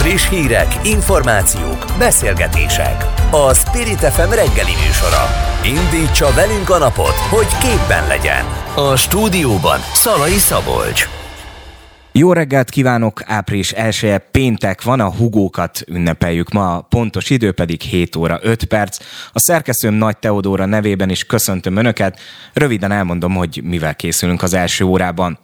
Friss hírek, információk, beszélgetések. A Spirit FM reggeli műsora. Indítsa velünk a napot, hogy képben legyen. A stúdióban Szalai Szabolcs. Jó reggelt kívánok, április 1 péntek van, a hugókat ünnepeljük ma, pontos idő pedig 7 óra 5 perc. A szerkesztőm Nagy Teodóra nevében is köszöntöm Önöket, röviden elmondom, hogy mivel készülünk az első órában.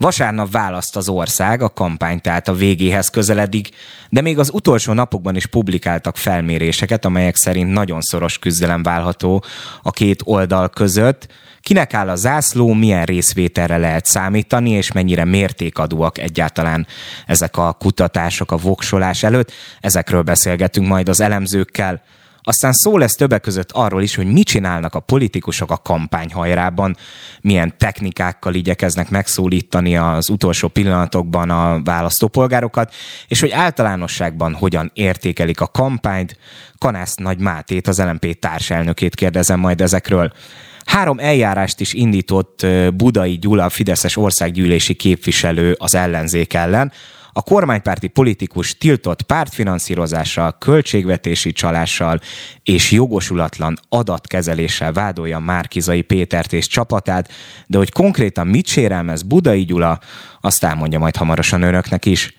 Vasárnap választ az ország, a kampány tehát a végéhez közeledik, de még az utolsó napokban is publikáltak felméréseket, amelyek szerint nagyon szoros küzdelem válható a két oldal között. Kinek áll a zászló, milyen részvételre lehet számítani, és mennyire mértékadóak egyáltalán ezek a kutatások a voksolás előtt. Ezekről beszélgetünk majd az elemzőkkel. Aztán szó lesz többek között arról is, hogy mit csinálnak a politikusok a kampányhajrában, milyen technikákkal igyekeznek megszólítani az utolsó pillanatokban a választópolgárokat, és hogy általánosságban hogyan értékelik a kampányt. Kanász Nagy Mátét, az LMP társelnökét kérdezem majd ezekről. Három eljárást is indított Budai Gyula, Fideszes országgyűlési képviselő az ellenzék ellen, a kormánypárti politikus tiltott pártfinanszírozással, költségvetési csalással és jogosulatlan adatkezeléssel vádolja Márkizai Pétert és csapatát, de hogy konkrétan mit sérelmez Budai Gyula, azt elmondja majd hamarosan önöknek is.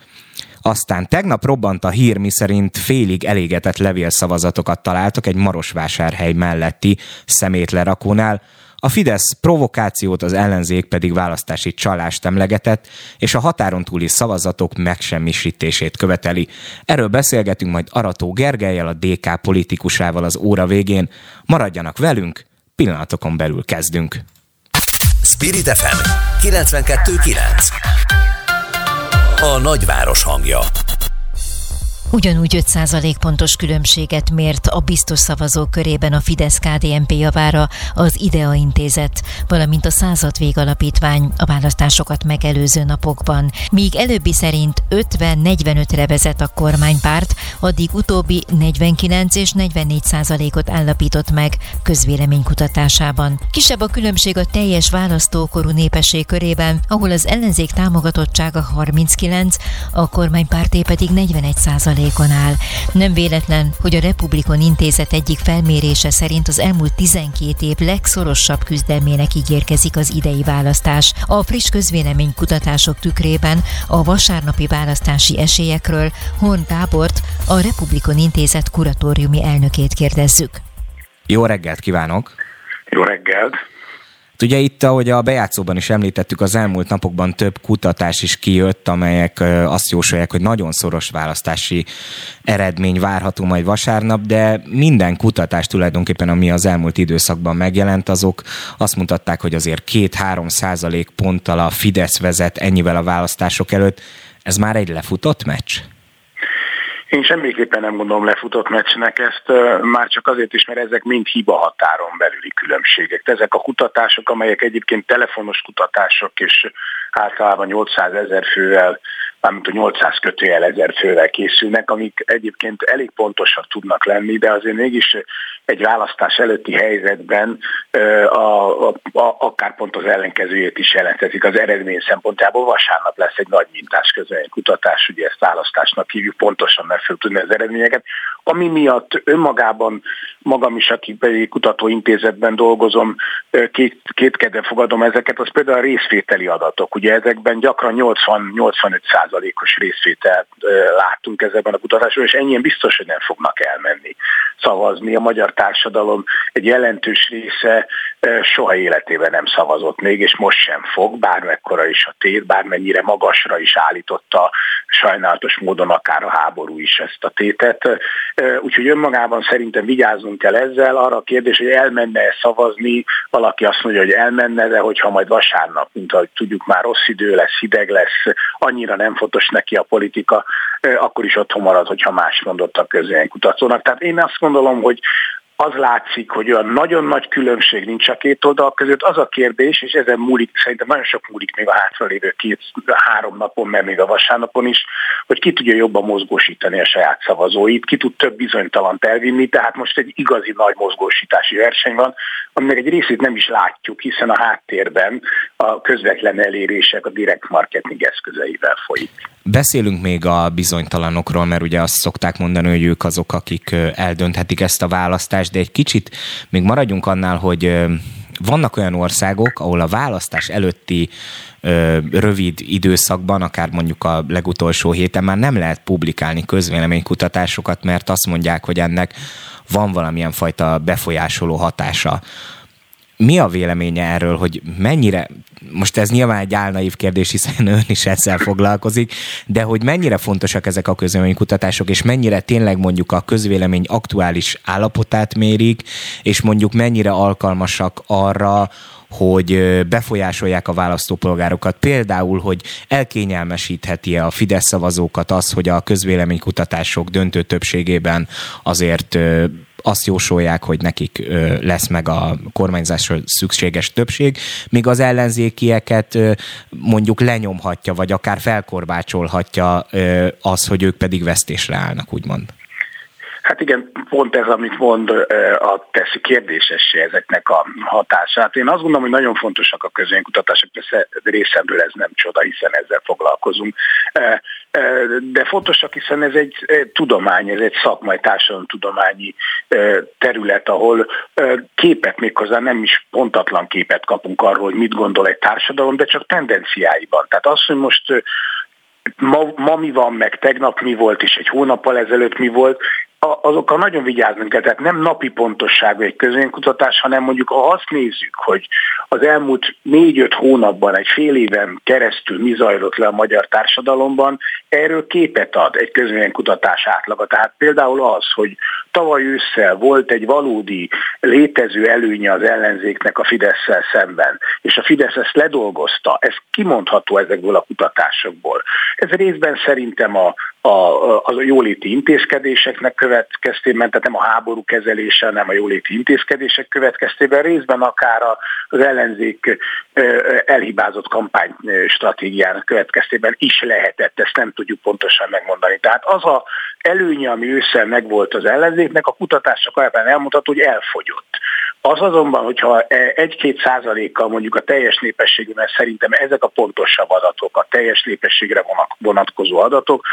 Aztán tegnap robbant a hír, miszerint félig elégetett levélszavazatokat találtak egy Marosvásárhely melletti szemétlerakónál, a Fidesz provokációt, az ellenzék pedig választási csalást emlegetett, és a határon túli szavazatok megsemmisítését követeli. Erről beszélgetünk majd Arató Gergelyel, a DK politikusával az óra végén. Maradjanak velünk, pillanatokon belül kezdünk. Spirit FM 92.9 A nagyváros hangja Ugyanúgy 5% pontos különbséget mért a biztos szavazók körében a Fidesz-KDNP javára az IDEA intézet, valamint a század alapítvány a választásokat megelőző napokban. Míg előbbi szerint 50-45-re vezet a kormánypárt, addig utóbbi 49 és 44 százalékot állapított meg közvéleménykutatásában. Kisebb a különbség a teljes választókorú népesség körében, ahol az ellenzék támogatottsága 39%, a kormánypárté pedig 41 százalék százalékon áll. Nem véletlen, hogy a Republikon Intézet egyik felmérése szerint az elmúlt 12 év legszorosabb küzdelmének ígérkezik az idei választás. A friss közvéleménykutatások tükrében a vasárnapi választási esélyekről Horn Gábort, a Republikon Intézet kuratóriumi elnökét kérdezzük. Jó reggelt kívánok! Jó reggelt! Ugye itt, ahogy a bejátszóban is említettük, az elmúlt napokban több kutatás is kijött, amelyek azt jósolják, hogy nagyon szoros választási eredmény várható majd vasárnap, de minden kutatás tulajdonképpen, ami az elmúlt időszakban megjelent, azok azt mutatták, hogy azért két-három százalék ponttal a Fidesz vezet ennyivel a választások előtt. Ez már egy lefutott meccs? Én semmiképpen nem gondolom lefutott meccsnek ezt, már csak azért is, mert ezek mind hiba határon belüli különbségek. Ezek a kutatások, amelyek egyébként telefonos kutatások, és általában 800 ezer fővel mármint a 800 kötőjel ezer fővel készülnek, amik egyébként elég pontosak tudnak lenni, de azért mégis egy választás előtti helyzetben a, a, a, akár pont az ellenkezőjét is jelentetik az eredmény szempontjából. Vasárnap lesz egy nagy mintás kutatás, ugye ezt választásnak hívjuk, pontosan meg fel tudni az eredményeket, ami miatt önmagában magam is, aki pedig kutatóintézetben dolgozom, két, kétkedve fogadom ezeket, az például a részvételi adatok. Ugye ezekben gyakran 80-85 százalékos részvételt láttunk ezekben a kutatásban, és ennyien biztos, hogy nem fognak elmenni szavazni. A magyar társadalom egy jelentős része soha életében nem szavazott még, és most sem fog, bármekkora is a tét, bármennyire magasra is állította sajnálatos módon akár a háború is ezt a tétet. Úgyhogy önmagában szerintem vigyázzunk kell ezzel. Arra a kérdés, hogy elmenne szavazni, valaki azt mondja, hogy elmenne, de hogyha majd vasárnap, mint ahogy tudjuk, már rossz idő lesz, hideg lesz, annyira nem fontos neki a politika, akkor is otthon marad, hogyha más mondott a kutatónak. Tehát én azt gondolom, hogy az látszik, hogy olyan nagyon nagy különbség nincs a két oldal között. Az a kérdés, és ezen múlik, szerintem nagyon sok múlik még a hátralévő két-három napon, mert még a vasárnapon is, hogy ki tudja jobban mozgósítani a saját szavazóit, ki tud több bizonytalant elvinni, tehát most egy igazi nagy mozgósítási verseny van, aminek egy részét nem is látjuk, hiszen a háttérben a közvetlen elérések a direkt marketing eszközeivel folyik. Beszélünk még a bizonytalanokról, mert ugye azt szokták mondani, hogy ők azok, akik eldönthetik ezt a választást, de egy kicsit még maradjunk annál, hogy vannak olyan országok, ahol a választás előtti ö, rövid időszakban, akár mondjuk a legutolsó héten már nem lehet publikálni közvéleménykutatásokat, mert azt mondják, hogy ennek van valamilyen fajta befolyásoló hatása. Mi a véleménye erről, hogy mennyire, most ez nyilván egy álnaív kérdés, hiszen ön is ezzel foglalkozik, de hogy mennyire fontosak ezek a közvéleménykutatások, és mennyire tényleg mondjuk a közvélemény aktuális állapotát mérik, és mondjuk mennyire alkalmasak arra, hogy befolyásolják a választópolgárokat. Például, hogy elkényelmesítheti a Fidesz szavazókat az, hogy a közvéleménykutatások döntő többségében azért azt jósolják, hogy nekik lesz meg a kormányzásra szükséges többség, míg az ellenzékieket mondjuk lenyomhatja, vagy akár felkorbácsolhatja az, hogy ők pedig vesztésre állnak, úgymond. Hát igen, pont ez, amit mond, a teszi kérdésessé ezeknek a hatását. Én azt gondolom, hogy nagyon fontosak a közönkutatások, persze részemről ez nem csoda, hiszen ezzel foglalkozunk. De fontosak, hiszen ez egy tudomány, ez egy szakmai társadalomtudományi terület, ahol képet méghozzá nem is pontatlan képet kapunk arról, hogy mit gondol egy társadalom, de csak tendenciáiban. Tehát az, hogy most ma, ma mi van, meg tegnap mi volt, és egy hónappal ezelőtt mi volt, azokkal nagyon vigyáznunk kell, tehát nem napi pontosságú egy közönkutatás, hanem mondjuk ha azt nézzük, hogy az elmúlt négy-öt hónapban, egy fél éven keresztül mi zajlott le a magyar társadalomban, erről képet ad egy közönkutatás átlaga. Tehát például az, hogy tavaly ősszel volt egy valódi létező előnye az ellenzéknek a fidesz szemben, és a Fidesz ezt ledolgozta, ez kimondható ezekből a kutatásokból. Ez részben szerintem a, a, a jóléti intézkedéseknek következtében, tehát nem a háború kezelése, hanem a jóléti intézkedések következtében, részben akár az ellenzék elhibázott kampány stratégiának következtében is lehetett, ezt nem tudjuk pontosan megmondani. Tehát az a előnye, ami ősszel megvolt az ellenzéknek, a kutatások alapján elmondható, hogy elfogyott. Az azonban, hogyha egy-két százalékkal mondjuk a teljes népességű, mert szerintem ezek a pontosabb adatok, a teljes népességre vonatkozó adatok,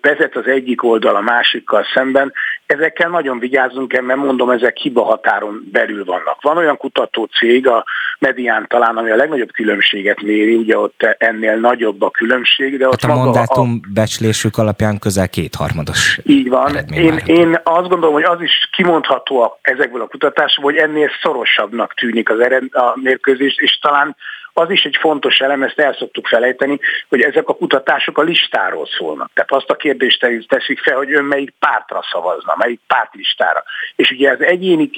vezet az egyik oldal a másikkal szemben, ezekkel nagyon vigyázzunk mert mondom, ezek hiba határon belül vannak. Van olyan kutató cég, a Medián talán, ami a legnagyobb különbséget méri, ugye ott ennél nagyobb a különbség, de ott hát a mandátum a... becslésük alapján közel kétharmados Így van. Én, én azt gondolom, hogy az is kimondható ezekből a kutatásokból, hogy ennél szorosabbnak tűnik az ered, a mérkőzés, és talán az is egy fontos elem, ezt el szoktuk felejteni, hogy ezek a kutatások a listáról szólnak. Tehát azt a kérdést teszik fel, hogy ön melyik pártra szavazna, melyik pártlistára. És ugye az egyéni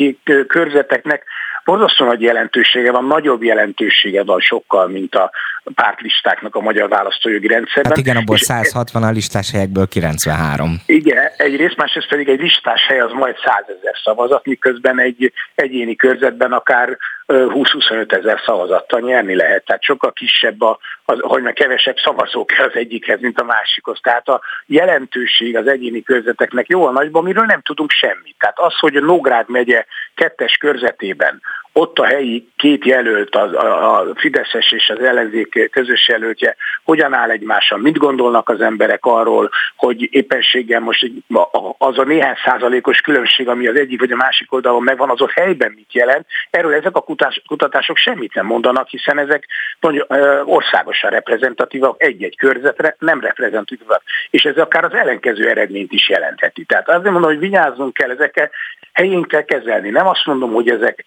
körzeteknek borzasztó nagy jelentősége van, nagyobb jelentősége van sokkal, mint a pártlistáknak a magyar választójogi rendszerben. Hát igen, abból 160 a listás helyekből 93. Igen, egyrészt, másrészt pedig egy listás hely az majd 100 ezer szavazat, miközben egy egyéni körzetben akár 20-25 ezer szavazattal nyerni lehet. Tehát sokkal kisebb, a, az, hogy meg kevesebb szavazó kell az egyikhez, mint a másikhoz. Tehát a jelentőség az egyéni körzeteknek jó a nagyban, miről nem tudunk semmit. Tehát az, hogy a Nógrád megye kettes körzetében ott a helyi két jelölt, a, a, a Fideszes és az ellenzék közös jelöltje, hogyan áll egymással, mit gondolnak az emberek arról, hogy éppenséggel most az a néhány százalékos különbség, ami az egyik vagy a másik oldalon megvan, az ott helyben mit jelent. Erről ezek a kutatások semmit nem mondanak, hiszen ezek országosan reprezentatívak, egy-egy körzetre nem reprezentatívak, és ez akár az ellenkező eredményt is jelentheti. Tehát azért mondom, hogy vigyázzunk kell, ezekkel helyén kell kezelni. Nem azt mondom, hogy ezek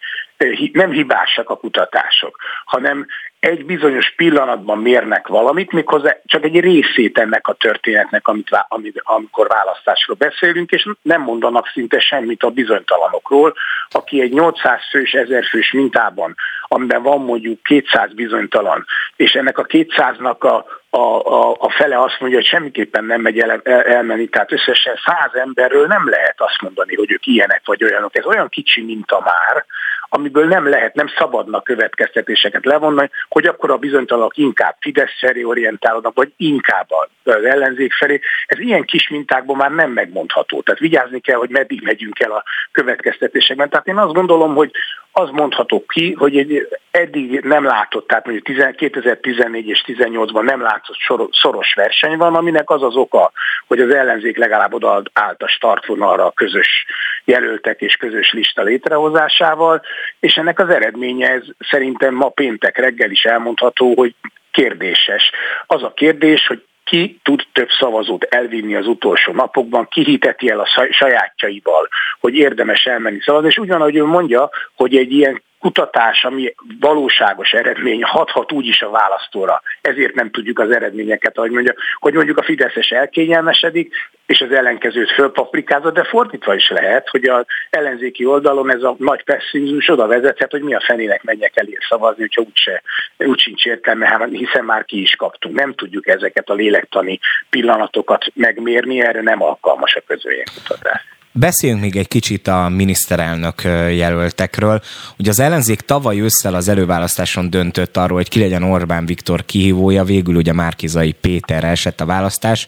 nem hibásak a kutatások, hanem egy bizonyos pillanatban mérnek valamit, méghozzá csak egy részét ennek a történetnek, amit, amikor választásról beszélünk, és nem mondanak szinte semmit a bizonytalanokról, aki egy 800 fős, 1000 fős mintában, amiben van mondjuk 200 bizonytalan, és ennek a 200-nak a, a, a, a fele azt mondja, hogy semmiképpen nem megy el, el, elmenni, tehát összesen száz emberről nem lehet azt mondani, hogy ők ilyenek vagy olyanok. Ez olyan kicsi minta már, amiből nem lehet, nem szabadna következtetéseket levonni, hogy akkor a bizonytalanok inkább Fidesz felé orientálódnak, vagy inkább az ellenzék felé. Ez ilyen kis mintákban már nem megmondható. Tehát vigyázni kell, hogy meddig megyünk el a következtetésekben. Tehát én azt gondolom, hogy az mondható ki, hogy egy eddig nem látott, tehát mondjuk 2014 és 18-ban nem látszott szoros verseny van, aminek az az oka, hogy az ellenzék legalább oda állt a startvonalra a közös jelöltek és közös lista létrehozásával, és ennek az eredménye ez szerintem ma péntek reggel is elmondható, hogy kérdéses. Az a kérdés, hogy ki tud több szavazót elvinni az utolsó napokban, ki el a sajátjaival, hogy érdemes elmenni szavazni, és ugyanahogy ő mondja, hogy egy ilyen kutatás, ami valóságos eredmény, hathat úgyis a választóra. Ezért nem tudjuk az eredményeket, ahogy mondja, hogy mondjuk a Fideszes elkényelmesedik, és az ellenkezőt fölpaprikázza, de fordítva is lehet, hogy az ellenzéki oldalon ez a nagy pessimizmus oda vezethet, hogy mi a fenének menjek elé szavazni, hogyha úgyse, úgy sincs értelme, hát hiszen már ki is kaptunk. Nem tudjuk ezeket a lélektani pillanatokat megmérni, erre nem alkalmas a közvéleménykutatás. Beszéljünk még egy kicsit a miniszterelnök jelöltekről. Ugye az ellenzék tavaly ősszel az előválasztáson döntött arról, hogy ki legyen Orbán Viktor kihívója, végül ugye Márkizai Péter esett a választás,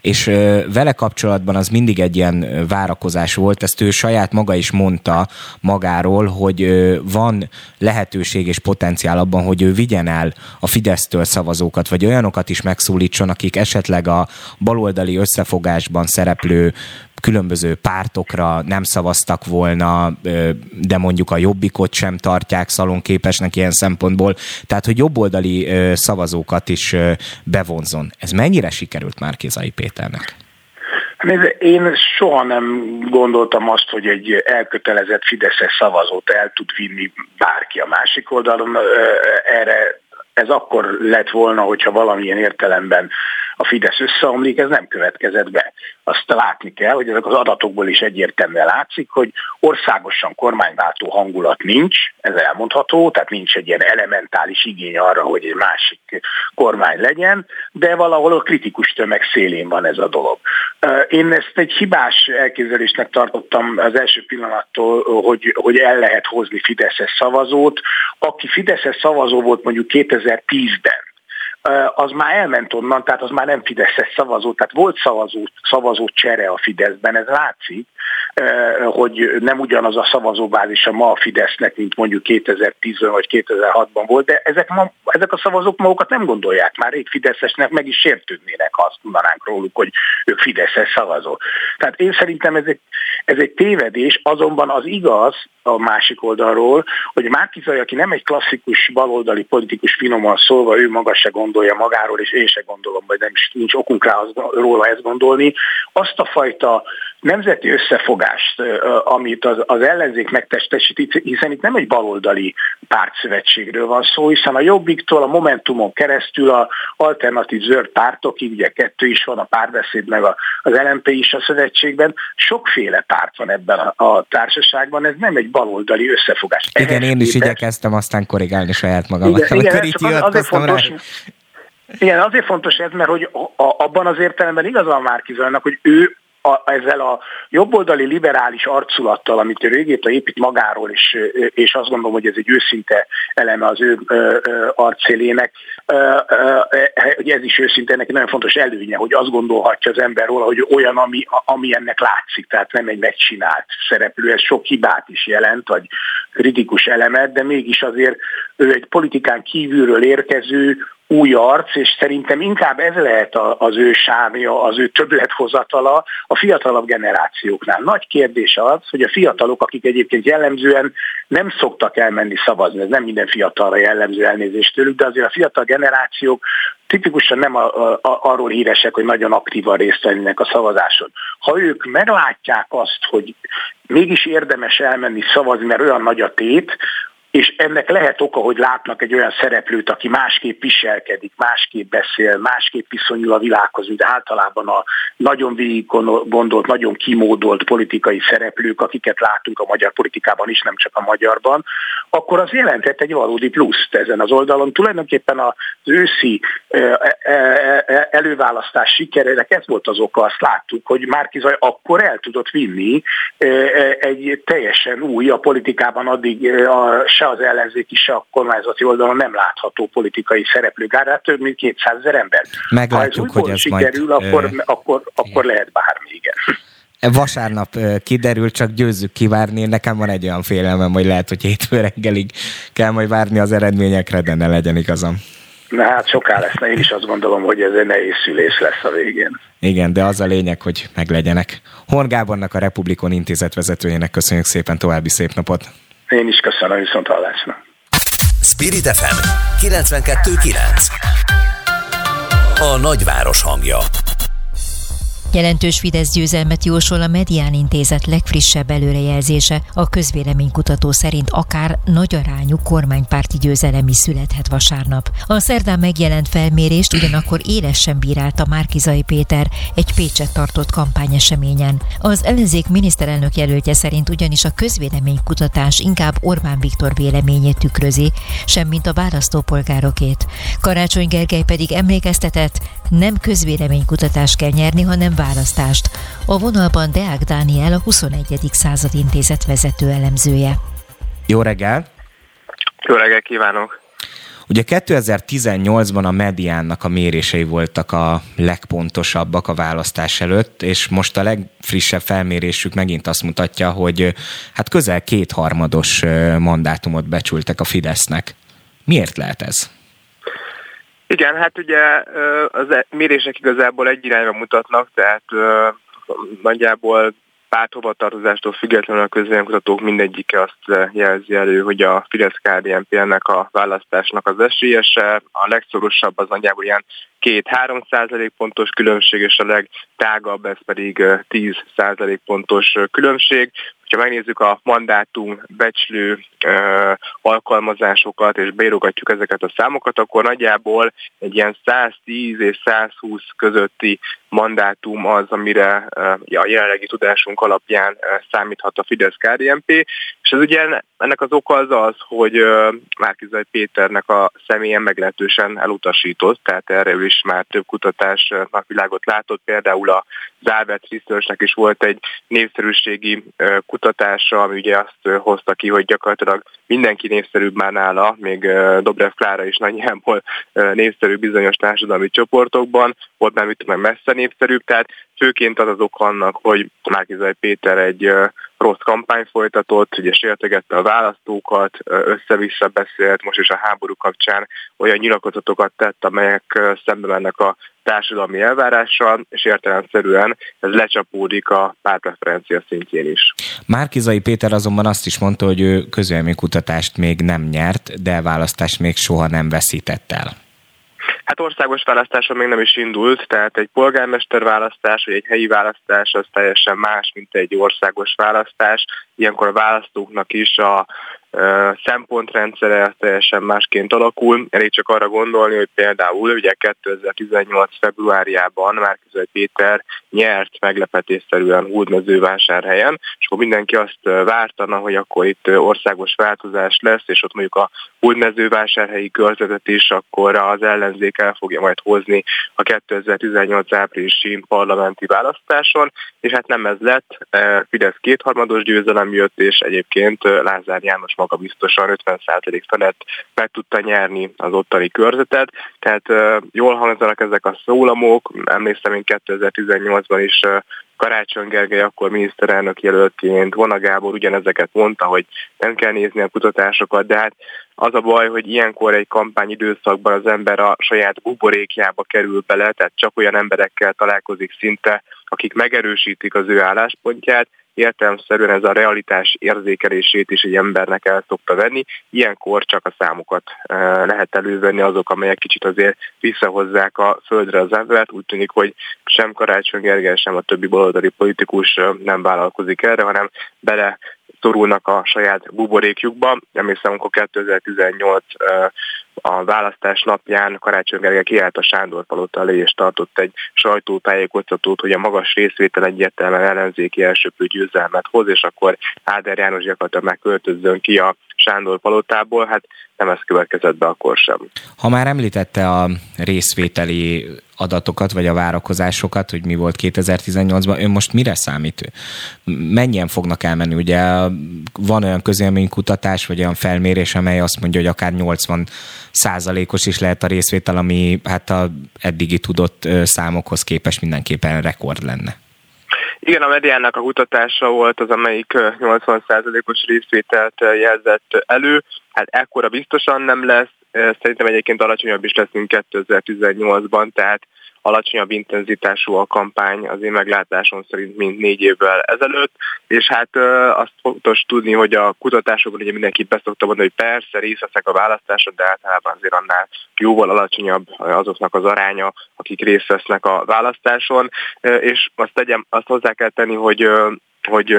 és vele kapcsolatban az mindig egy ilyen várakozás volt, ezt ő saját maga is mondta magáról, hogy van lehetőség és potenciál abban, hogy ő vigyen el a Fidesztől szavazókat, vagy olyanokat is megszólítson, akik esetleg a baloldali összefogásban szereplő különböző pártokra nem szavaztak volna, de mondjuk a jobbikot sem tartják szalonképesnek ilyen szempontból, tehát hogy jobboldali szavazókat is bevonzon. Ez mennyire sikerült Márkizai Péternek? Én soha nem gondoltam azt, hogy egy elkötelezett Fideszes szavazót el tud vinni bárki a másik oldalon. Erre ez akkor lett volna, hogyha valamilyen értelemben a Fidesz összeomlik, ez nem következett be. Azt látni kell, hogy ezek az adatokból is egyértelműen látszik, hogy országosan kormányváltó hangulat nincs, ez elmondható, tehát nincs egy ilyen elementális igény arra, hogy egy másik kormány legyen, de valahol a kritikus tömeg szélén van ez a dolog. Én ezt egy hibás elképzelésnek tartottam az első pillanattól, hogy, hogy el lehet hozni Fideszes szavazót. Aki Fideszes szavazó volt mondjuk 2010-ben, az már elment onnan, tehát az már nem Fideszes szavazó, tehát volt szavazó, szavazó csere a Fideszben, ez látszik, hogy nem ugyanaz a szavazóbázisa ma a Fidesznek, mint mondjuk 2010 vagy 2006-ban volt, de ezek, ma, ezek a szavazók magukat nem gondolják már rég Fideszesnek, meg is sértődnének, ha azt mondanánk róluk, hogy ők Fideszes szavazó. Tehát én szerintem ez egy, ez egy tévedés, azonban az igaz a másik oldalról, hogy Márkizaj, aki nem egy klasszikus baloldali politikus finoman szólva, ő maga se gondolja magáról, és én se gondolom, vagy nem is nincs okunk rá az, róla ezt gondolni, azt a fajta nemzeti összefogást, amit az, az ellenzék megtestesít, hiszen itt nem egy baloldali pártszövetségről van szó, hiszen a Jobbiktól a Momentumon keresztül a alternatív zöld pártokig, ugye kettő is van, a párbeszéd meg az LMP is a szövetségben, sokféle párt van ebben a, a társaságban, ez nem egy baloldali összefogás. Igen, Ehhez én is képest... igyekeztem aztán korrigálni saját magamat. Igen, igen csak az, azért fontos, rá. igen, azért fontos ez, mert hogy a, abban az értelemben igazán Márkizajnak, hogy ő a, ezzel a jobboldali liberális arculattal, amit ő régéta épít magáról, és, és azt gondolom, hogy ez egy őszinte eleme az ő arcélének, hogy ez is őszinte, neki nagyon fontos előnye, hogy azt gondolhatja az ember róla, hogy olyan, ami, ami ennek látszik, tehát nem egy megcsinált szereplő, ez sok hibát is jelent, vagy kritikus elemet, de mégis azért ő egy politikán kívülről érkező, új arc, és szerintem inkább ez lehet az ő sávja, az ő többlethozatala a fiatalabb generációknál. Nagy kérdés az, hogy a fiatalok, akik egyébként jellemzően nem szoktak elmenni szavazni, ez nem minden fiatalra jellemző elnézést tőlük, de azért a fiatal generációk tipikusan nem a, a, arról híresek, hogy nagyon aktívan részt vennének a szavazáson. Ha ők meglátják azt, hogy mégis érdemes elmenni szavazni, mert olyan nagy a tét, és ennek lehet oka, hogy látnak egy olyan szereplőt, aki másképp viselkedik, másképp beszél, másképp viszonyul a világhoz, mint általában a nagyon végig gondolt, nagyon kimódolt politikai szereplők, akiket látunk a magyar politikában is, nem csak a magyarban, akkor az jelentett egy valódi pluszt ezen az oldalon. Tulajdonképpen az őszi előválasztás sikerének ez volt az oka, azt láttuk, hogy Márkizaj akkor el tudott vinni egy teljesen új, a politikában addig a, se az ellenzéki, se a kormányzati oldalon nem látható politikai szereplőgárát, több mint 200 ezer ember. Meglátjuk, ha ez hogy ez sikerül, majd, akkor, ö... akkor, akkor lehet bármi, igen. Vasárnap kiderül, csak győzzük kivárni. Nekem van egy olyan félelmem, hogy lehet, hogy hétfő reggelig kell majd várni az eredményekre, de ne legyen igazam. Na hát soká lesz, én is azt gondolom, hogy ez egy nehéz szülés lesz a végén. Igen, de az a lényeg, hogy meglegyenek. Horn Gábornak, a Republikon intézet vezetőjének köszönjük szépen, további szép napot! Én is köszönöm, viszont hallásra. Spirit FM 92.9 A nagyváros hangja Jelentős Fidesz győzelmet jósol a Medián Intézet legfrissebb előrejelzése. A közvéleménykutató szerint akár nagy arányú kormánypárti győzelem is születhet vasárnap. A szerdán megjelent felmérést ugyanakkor élesen bírálta Márkizai Péter egy Pécset tartott kampányeseményen. Az ellenzék miniszterelnök jelöltje szerint ugyanis a közvéleménykutatás inkább Orbán Viktor véleményét tükrözi, semmint a választópolgárokét. Karácsony Gergely pedig emlékeztetett, nem közvéleménykutatást kell nyerni, hanem választást. A vonalban Deák Dániel, a 21. század intézet vezető elemzője. Jó reggel! Jó reggel kívánok! Ugye 2018-ban a mediánnak a mérései voltak a legpontosabbak a választás előtt, és most a legfrissebb felmérésük megint azt mutatja, hogy hát közel kétharmados mandátumot becsültek a Fidesznek. Miért lehet ez? Igen, hát ugye az e- mérések igazából egy irányba mutatnak, tehát nagyjából párthovatartozástól függetlenül a közvéleménykutatók mindegyike azt jelzi elő, hogy a fidesz kdnp nek a választásnak az esélyese, a legszorosabb az nagyjából ilyen 2-3 százalék pontos különbség, és a legtágabb ez pedig 10 százalék pontos különbség. Ha megnézzük a mandátum becslő alkalmazásokat, és beírogatjuk ezeket a számokat, akkor nagyjából egy ilyen 110 és 120 közötti mandátum az, amire a jelenlegi tudásunk alapján számíthat a fidesz KDNP, és ez ugye ennek az oka az az, hogy Márkizaj Péternek a személyen meglehetősen elutasított, tehát erre is már több kutatás napvilágot látott, például a Zálvet Researchnek is volt egy népszerűségi kutatása, ami ugye azt hozta ki, hogy gyakorlatilag mindenki népszerűbb már nála, még Dobrev Klára is nagyjából népszerű bizonyos társadalmi csoportokban, volt már mit meg messze népszerűbb, tehát főként az az ok annak, hogy Márkizaj Péter egy rossz kampány folytatott, ugye sértegette a választókat, össze-vissza beszélt, most is a háború kapcsán olyan nyilatkozatokat tett, amelyek szembe mennek a társadalmi elvárással, és értelemszerűen ez lecsapódik a pártpreferencia szintjén is. Márkizai Péter azonban azt is mondta, hogy ő kutatást még nem nyert, de választást még soha nem veszített el. Hát országos választáson még nem is indult, tehát egy polgármester választás, vagy egy helyi választás az teljesen más, mint egy országos választás. Ilyenkor a választóknak is a szempontrendszere teljesen másként alakul. Elég csak arra gondolni, hogy például ugye 2018. februárjában Márkizai Péter nyert meglepetésszerűen Hódmezővásárhelyen, és akkor mindenki azt vártana, hogy akkor itt országos változás lesz, és ott mondjuk a Hódmezővásárhelyi körzetet is akkor az ellenzék el fogja majd hozni a 2018 áprilisi parlamenti választáson, és hát nem ez lett, Fidesz kétharmados győzelem jött, és egyébként Lázár János maga biztosan 50% felett meg tudta nyerni az ottani körzetet, tehát jól hangzanak ezek a szólamok, emlékszem én 2018-ban is Karácsony Gergely akkor miniszterelnök jelöltként, Vona Gábor ugyanezeket mondta, hogy nem kell nézni a kutatásokat, de hát az a baj, hogy ilyenkor egy kampányidőszakban az ember a saját buborékjába kerül bele, tehát csak olyan emberekkel találkozik szinte, akik megerősítik az ő álláspontját, értelemszerűen ez a realitás érzékelését is egy embernek el szokta venni. Ilyenkor csak a számokat eh, lehet elővenni, azok, amelyek kicsit azért visszahozzák a földre az embert. Úgy tűnik, hogy sem Karácsony Gergely, sem a többi baloldali politikus eh, nem vállalkozik erre, hanem bele szorulnak a saját buborékjukba. Emlékszem, amikor 2018 a választás napján Karácsony Gergely kiállt a Sándor Palota elé, és tartott egy sajtótájékoztatót, hogy a magas részvétel egyértelműen ellenzéki elsőprő győzelmet hoz, és akkor Áder János gyakorlatilag megköltözzön ki a Sándor Palotából, hát nem ez következett be akkor sem. Ha már említette a részvételi adatokat, vagy a várakozásokat, hogy mi volt 2018-ban, ön most mire számít? Mennyien fognak elmenni? Ugye van olyan közélménykutatás, vagy olyan felmérés, amely azt mondja, hogy akár 80 százalékos is lehet a részvétel, ami hát a eddigi tudott számokhoz képest mindenképpen rekord lenne. Igen, a mediának a kutatása volt az, amelyik 80%-os részvételt jelzett elő. Hát ekkora biztosan nem lesz, szerintem egyébként alacsonyabb is leszünk 2018-ban, tehát alacsonyabb intenzitású a kampány az én meglátásom szerint, mint négy évvel ezelőtt, és hát azt fontos tudni, hogy a kutatásokban ugye mindenki beszokta mondani, hogy persze részt a választáson, de általában azért annál jóval alacsonyabb azoknak az aránya, akik részt vesznek a választáson, és azt, tegyem, azt hozzá kell tenni, hogy hogy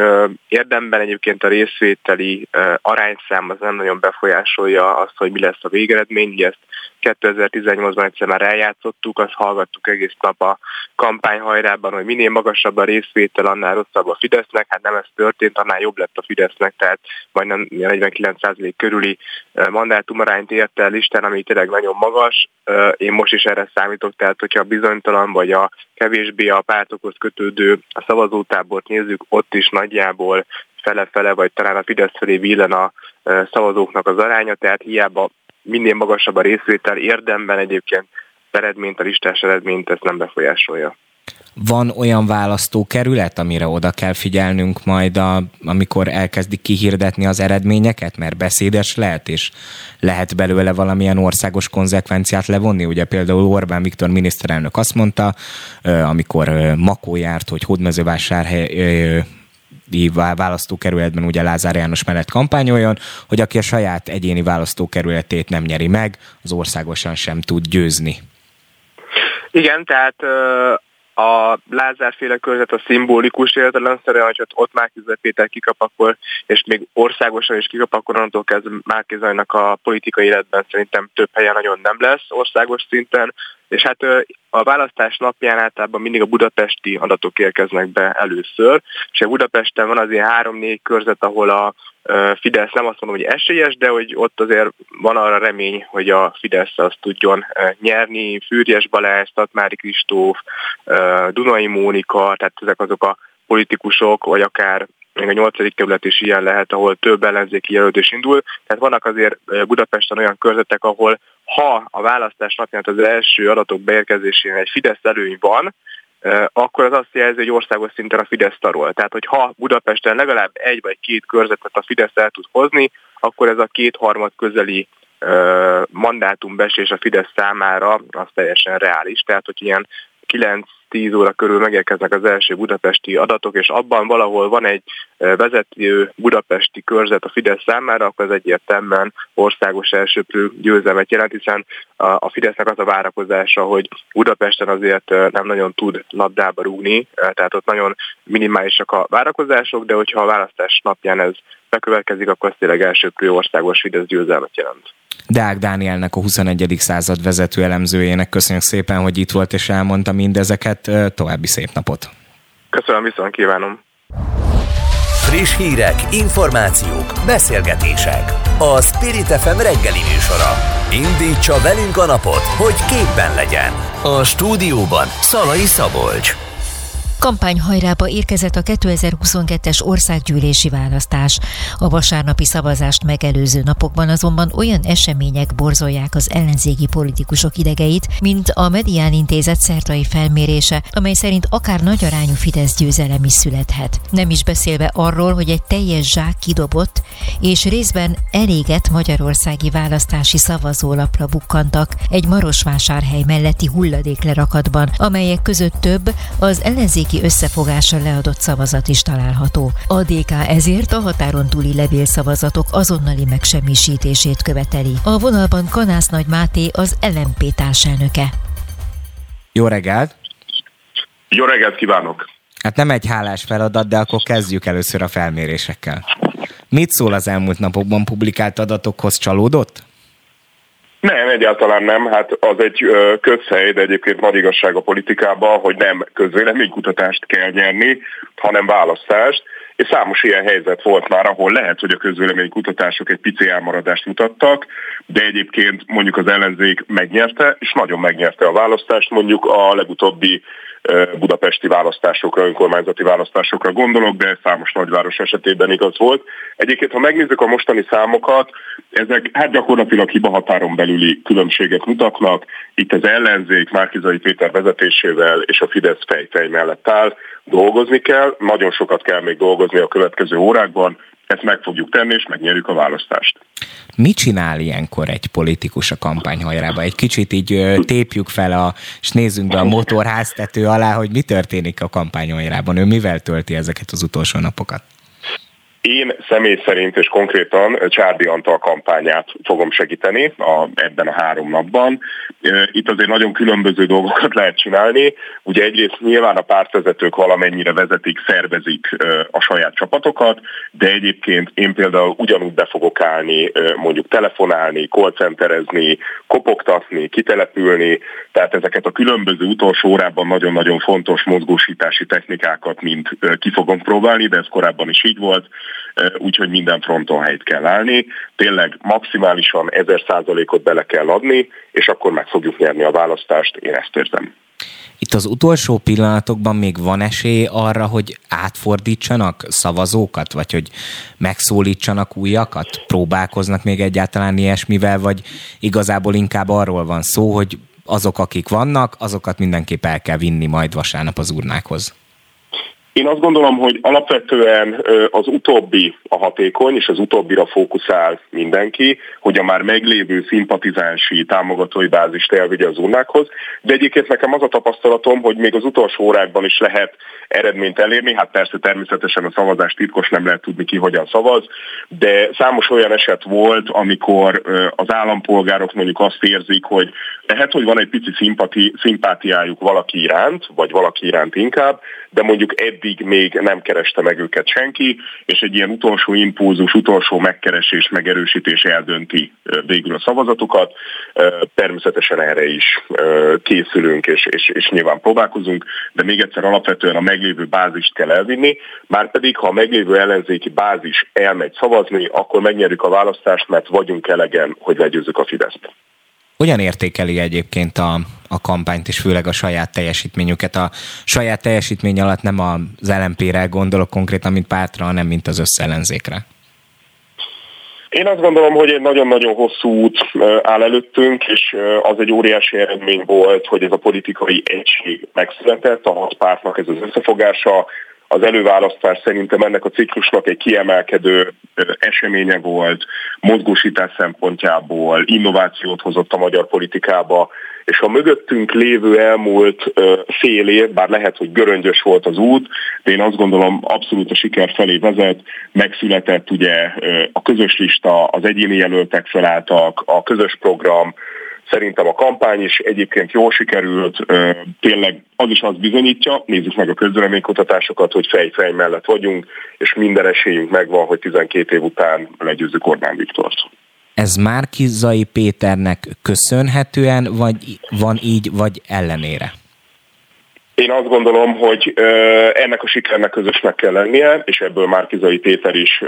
érdemben egyébként a részvételi arányszám az nem nagyon befolyásolja azt, hogy mi lesz a végeredmény, ugye ezt 2018-ban egyszer már eljátszottuk, azt hallgattuk egész nap a kampányhajrában, hogy minél magasabb a részvétel, annál rosszabb a Fidesznek, hát nem ez történt, annál jobb lett a Fidesznek, tehát majdnem 49% körüli mandátumarányt ért el Isten, ami tényleg nagyon magas. Én most is erre számítok, tehát hogyha bizonytalan vagy a kevésbé a pártokhoz kötődő a szavazótábort nézzük, ott is nagyjából fele-fele, vagy talán a Fidesz felé villen a szavazóknak az aránya, tehát hiába minél magasabb a részvétel érdemben egyébként eredményt, a listás eredményt ezt nem befolyásolja. Van olyan választókerület, amire oda kell figyelnünk majd, a, amikor elkezdik kihirdetni az eredményeket, mert beszédes lehet, és lehet belőle valamilyen országos konzekvenciát levonni. Ugye például Orbán Viktor miniszterelnök azt mondta, amikor Makó járt, hogy Hódmezővásárhely választókerületben ugye Lázár János mellett kampányoljon, hogy aki a saját egyéni választókerületét nem nyeri meg, az országosan sem tud győzni. Igen, tehát a Lázár-féle körzet a szimbolikus értelemszerűen, hogy ott Márkizaj Péter kikap akkor, és még országosan is kikap, akkor onnantól kezdve Márkizajnak a politikai életben szerintem több helyen nagyon nem lesz országos szinten, és hát a választás napján általában mindig a budapesti adatok érkeznek be először, és a Budapesten van azért három-négy körzet, ahol a Fidesz nem azt mondom, hogy esélyes, de hogy ott azért van arra remény, hogy a Fidesz azt tudjon nyerni. Fűrjes Balázs, Tatmári Kristóf, Dunai Mónika, tehát ezek azok a politikusok, vagy akár még a nyolcadik kerület is ilyen lehet, ahol több ellenzéki jelöltés indul. Tehát vannak azért Budapesten olyan körzetek, ahol ha a választás napján az első adatok beérkezésén egy Fidesz előny van, akkor az azt jelzi, hogy országos szinten a Fidesz tarol. Tehát, hogy ha Budapesten legalább egy vagy két körzetet a Fidesz el tud hozni, akkor ez a kétharmad közeli mandátumbesés a Fidesz számára az teljesen reális. Tehát, hogy ilyen 9 10 óra körül megérkeznek az első budapesti adatok, és abban valahol van egy vezető budapesti körzet a Fidesz számára, akkor ez egyértelműen országos elsőprő győzelmet jelent, hiszen a Fidesznek az a várakozása, hogy Budapesten azért nem nagyon tud labdába rúgni, tehát ott nagyon minimálisak a várakozások, de hogyha a választás napján ez bekövetkezik, akkor ez tényleg elsőprő országos Fidesz győzelmet jelent. Deák Dánielnek, a 21. század vezető elemzőjének köszönjük szépen, hogy itt volt és elmondta mindezeket. További szép napot! Köszönöm, viszont kívánom! Friss hírek, információk, beszélgetések. A Spirit FM reggeli műsora. Indítsa velünk a napot, hogy képben legyen. A stúdióban Szalai Szabolcs. Kampányhajrába érkezett a 2022-es országgyűlési választás. A vasárnapi szavazást megelőző napokban azonban olyan események borzolják az ellenzéki politikusok idegeit, mint a Medián Intézet szertai felmérése, amely szerint akár nagyarányú Fidesz győzelem is születhet. Nem is beszélve arról, hogy egy teljes zsák kidobott, és részben elégett magyarországi választási szavazólapra bukkantak egy Marosvásárhely melletti hulladéklerakatban, amelyek között több az ellenzéki ellenzéki összefogásra leadott szavazat is található. A DK ezért a határon túli levélszavazatok azonnali megsemmisítését követeli. A vonalban Kanász Nagy Máté az LMP társelnöke. Jó reggelt! Jó reggelt kívánok! Hát nem egy hálás feladat, de akkor kezdjük először a felmérésekkel. Mit szól az elmúlt napokban publikált adatokhoz? Csalódott? Nem, egyáltalán nem. Hát az egy közhely, de egyébként nagy igazság a politikában, hogy nem közvéleménykutatást kell nyerni, hanem választást. És számos ilyen helyzet volt már, ahol lehet, hogy a közvéleménykutatások egy pici elmaradást mutattak, de egyébként mondjuk az ellenzék megnyerte, és nagyon megnyerte a választást, mondjuk a legutóbbi budapesti választásokra, önkormányzati választásokra gondolok, de számos nagyváros esetében igaz volt. Egyébként, ha megnézzük a mostani számokat, ezek hát gyakorlatilag hibahatáron belüli különbséget mutatnak. Itt az ellenzék Márkizai Péter vezetésével és a Fidesz fejfej mellett áll. Dolgozni kell, nagyon sokat kell még dolgozni a következő órákban, ezt meg fogjuk tenni, és megnyerjük a választást. Mit csinál ilyenkor egy politikus a kampányhajrába? Egy kicsit így tépjük fel, a, és nézzünk be a motorháztető alá, hogy mi történik a kampányhajrában. Ő mivel tölti ezeket az utolsó napokat? Én személy szerint és konkrétan Csárdi Antal kampányát fogom segíteni a, ebben a három napban. Itt azért nagyon különböző dolgokat lehet csinálni. Ugye egyrészt nyilván a pártvezetők valamennyire vezetik, szervezik a saját csapatokat, de egyébként én például ugyanúgy be fogok állni, mondjuk telefonálni, callcenterezni, kopogtatni, kitelepülni, tehát ezeket a különböző utolsó órában nagyon-nagyon fontos mozgósítási technikákat mind ki fogom próbálni, de ez korábban is így volt úgyhogy minden fronton helyt kell állni. Tényleg maximálisan 1000%-ot bele kell adni, és akkor meg fogjuk nyerni a választást, én ezt érzem. Itt az utolsó pillanatokban még van esély arra, hogy átfordítsanak szavazókat, vagy hogy megszólítsanak újakat? Próbálkoznak még egyáltalán ilyesmivel, vagy igazából inkább arról van szó, hogy azok, akik vannak, azokat mindenképp el kell vinni majd vasárnap az urnákhoz? Én azt gondolom, hogy alapvetően az utóbbi a hatékony, és az utóbbira fókuszál mindenki, hogy a már meglévő szimpatizánsi támogatói bázist elvigye az urnákhoz. De egyébként nekem az a tapasztalatom, hogy még az utolsó órákban is lehet eredményt elérni. Hát persze természetesen a szavazás titkos, nem lehet tudni ki hogyan szavaz, de számos olyan eset volt, amikor az állampolgárok mondjuk azt érzik, hogy lehet, hogy van egy pici szimpati, szimpátiájuk valaki iránt, vagy valaki iránt inkább, de mondjuk eddig még nem kereste meg őket senki, és egy ilyen utolsó impulzus, utolsó megkeresés, megerősítés eldönti végül a szavazatokat. Természetesen erre is készülünk, és, és, és nyilván próbálkozunk, de még egyszer alapvetően a meglévő bázist kell elvinni, már pedig ha a meglévő ellenzéki bázis elmegy szavazni, akkor megnyerjük a választást, mert vagyunk elegen, hogy legyőzzük a Fideszt. Hogyan értékeli egyébként a, a kampányt, és főleg a saját teljesítményüket? A saját teljesítmény alatt nem az LMP-re gondolok konkrétan, mint pártra, hanem mint az összellenzékre. Én azt gondolom, hogy egy nagyon-nagyon hosszú út áll előttünk, és az egy óriási eredmény volt, hogy ez a politikai egység megszületett, a hat pártnak ez az összefogása, az előválasztás szerintem ennek a ciklusnak egy kiemelkedő eseménye volt, mozgósítás szempontjából, innovációt hozott a magyar politikába, és a mögöttünk lévő elmúlt fél év, bár lehet, hogy göröngyös volt az út, de én azt gondolom abszolút a siker felé vezet, megszületett ugye a közös lista, az egyéni jelöltek felálltak, a közös program, Szerintem a kampány is egyébként jól sikerült, tényleg az is azt bizonyítja, nézzük meg a közvéleménykutatásokat, hogy fej-fej mellett vagyunk, és minden esélyünk megvan, hogy 12 év után legyőzzük Orbán Viktort. Ez már Kizai Péternek köszönhetően, vagy van így, vagy ellenére? Én azt gondolom, hogy ennek a sikernek közösnek kell lennie, és ebből Márkizai Péter is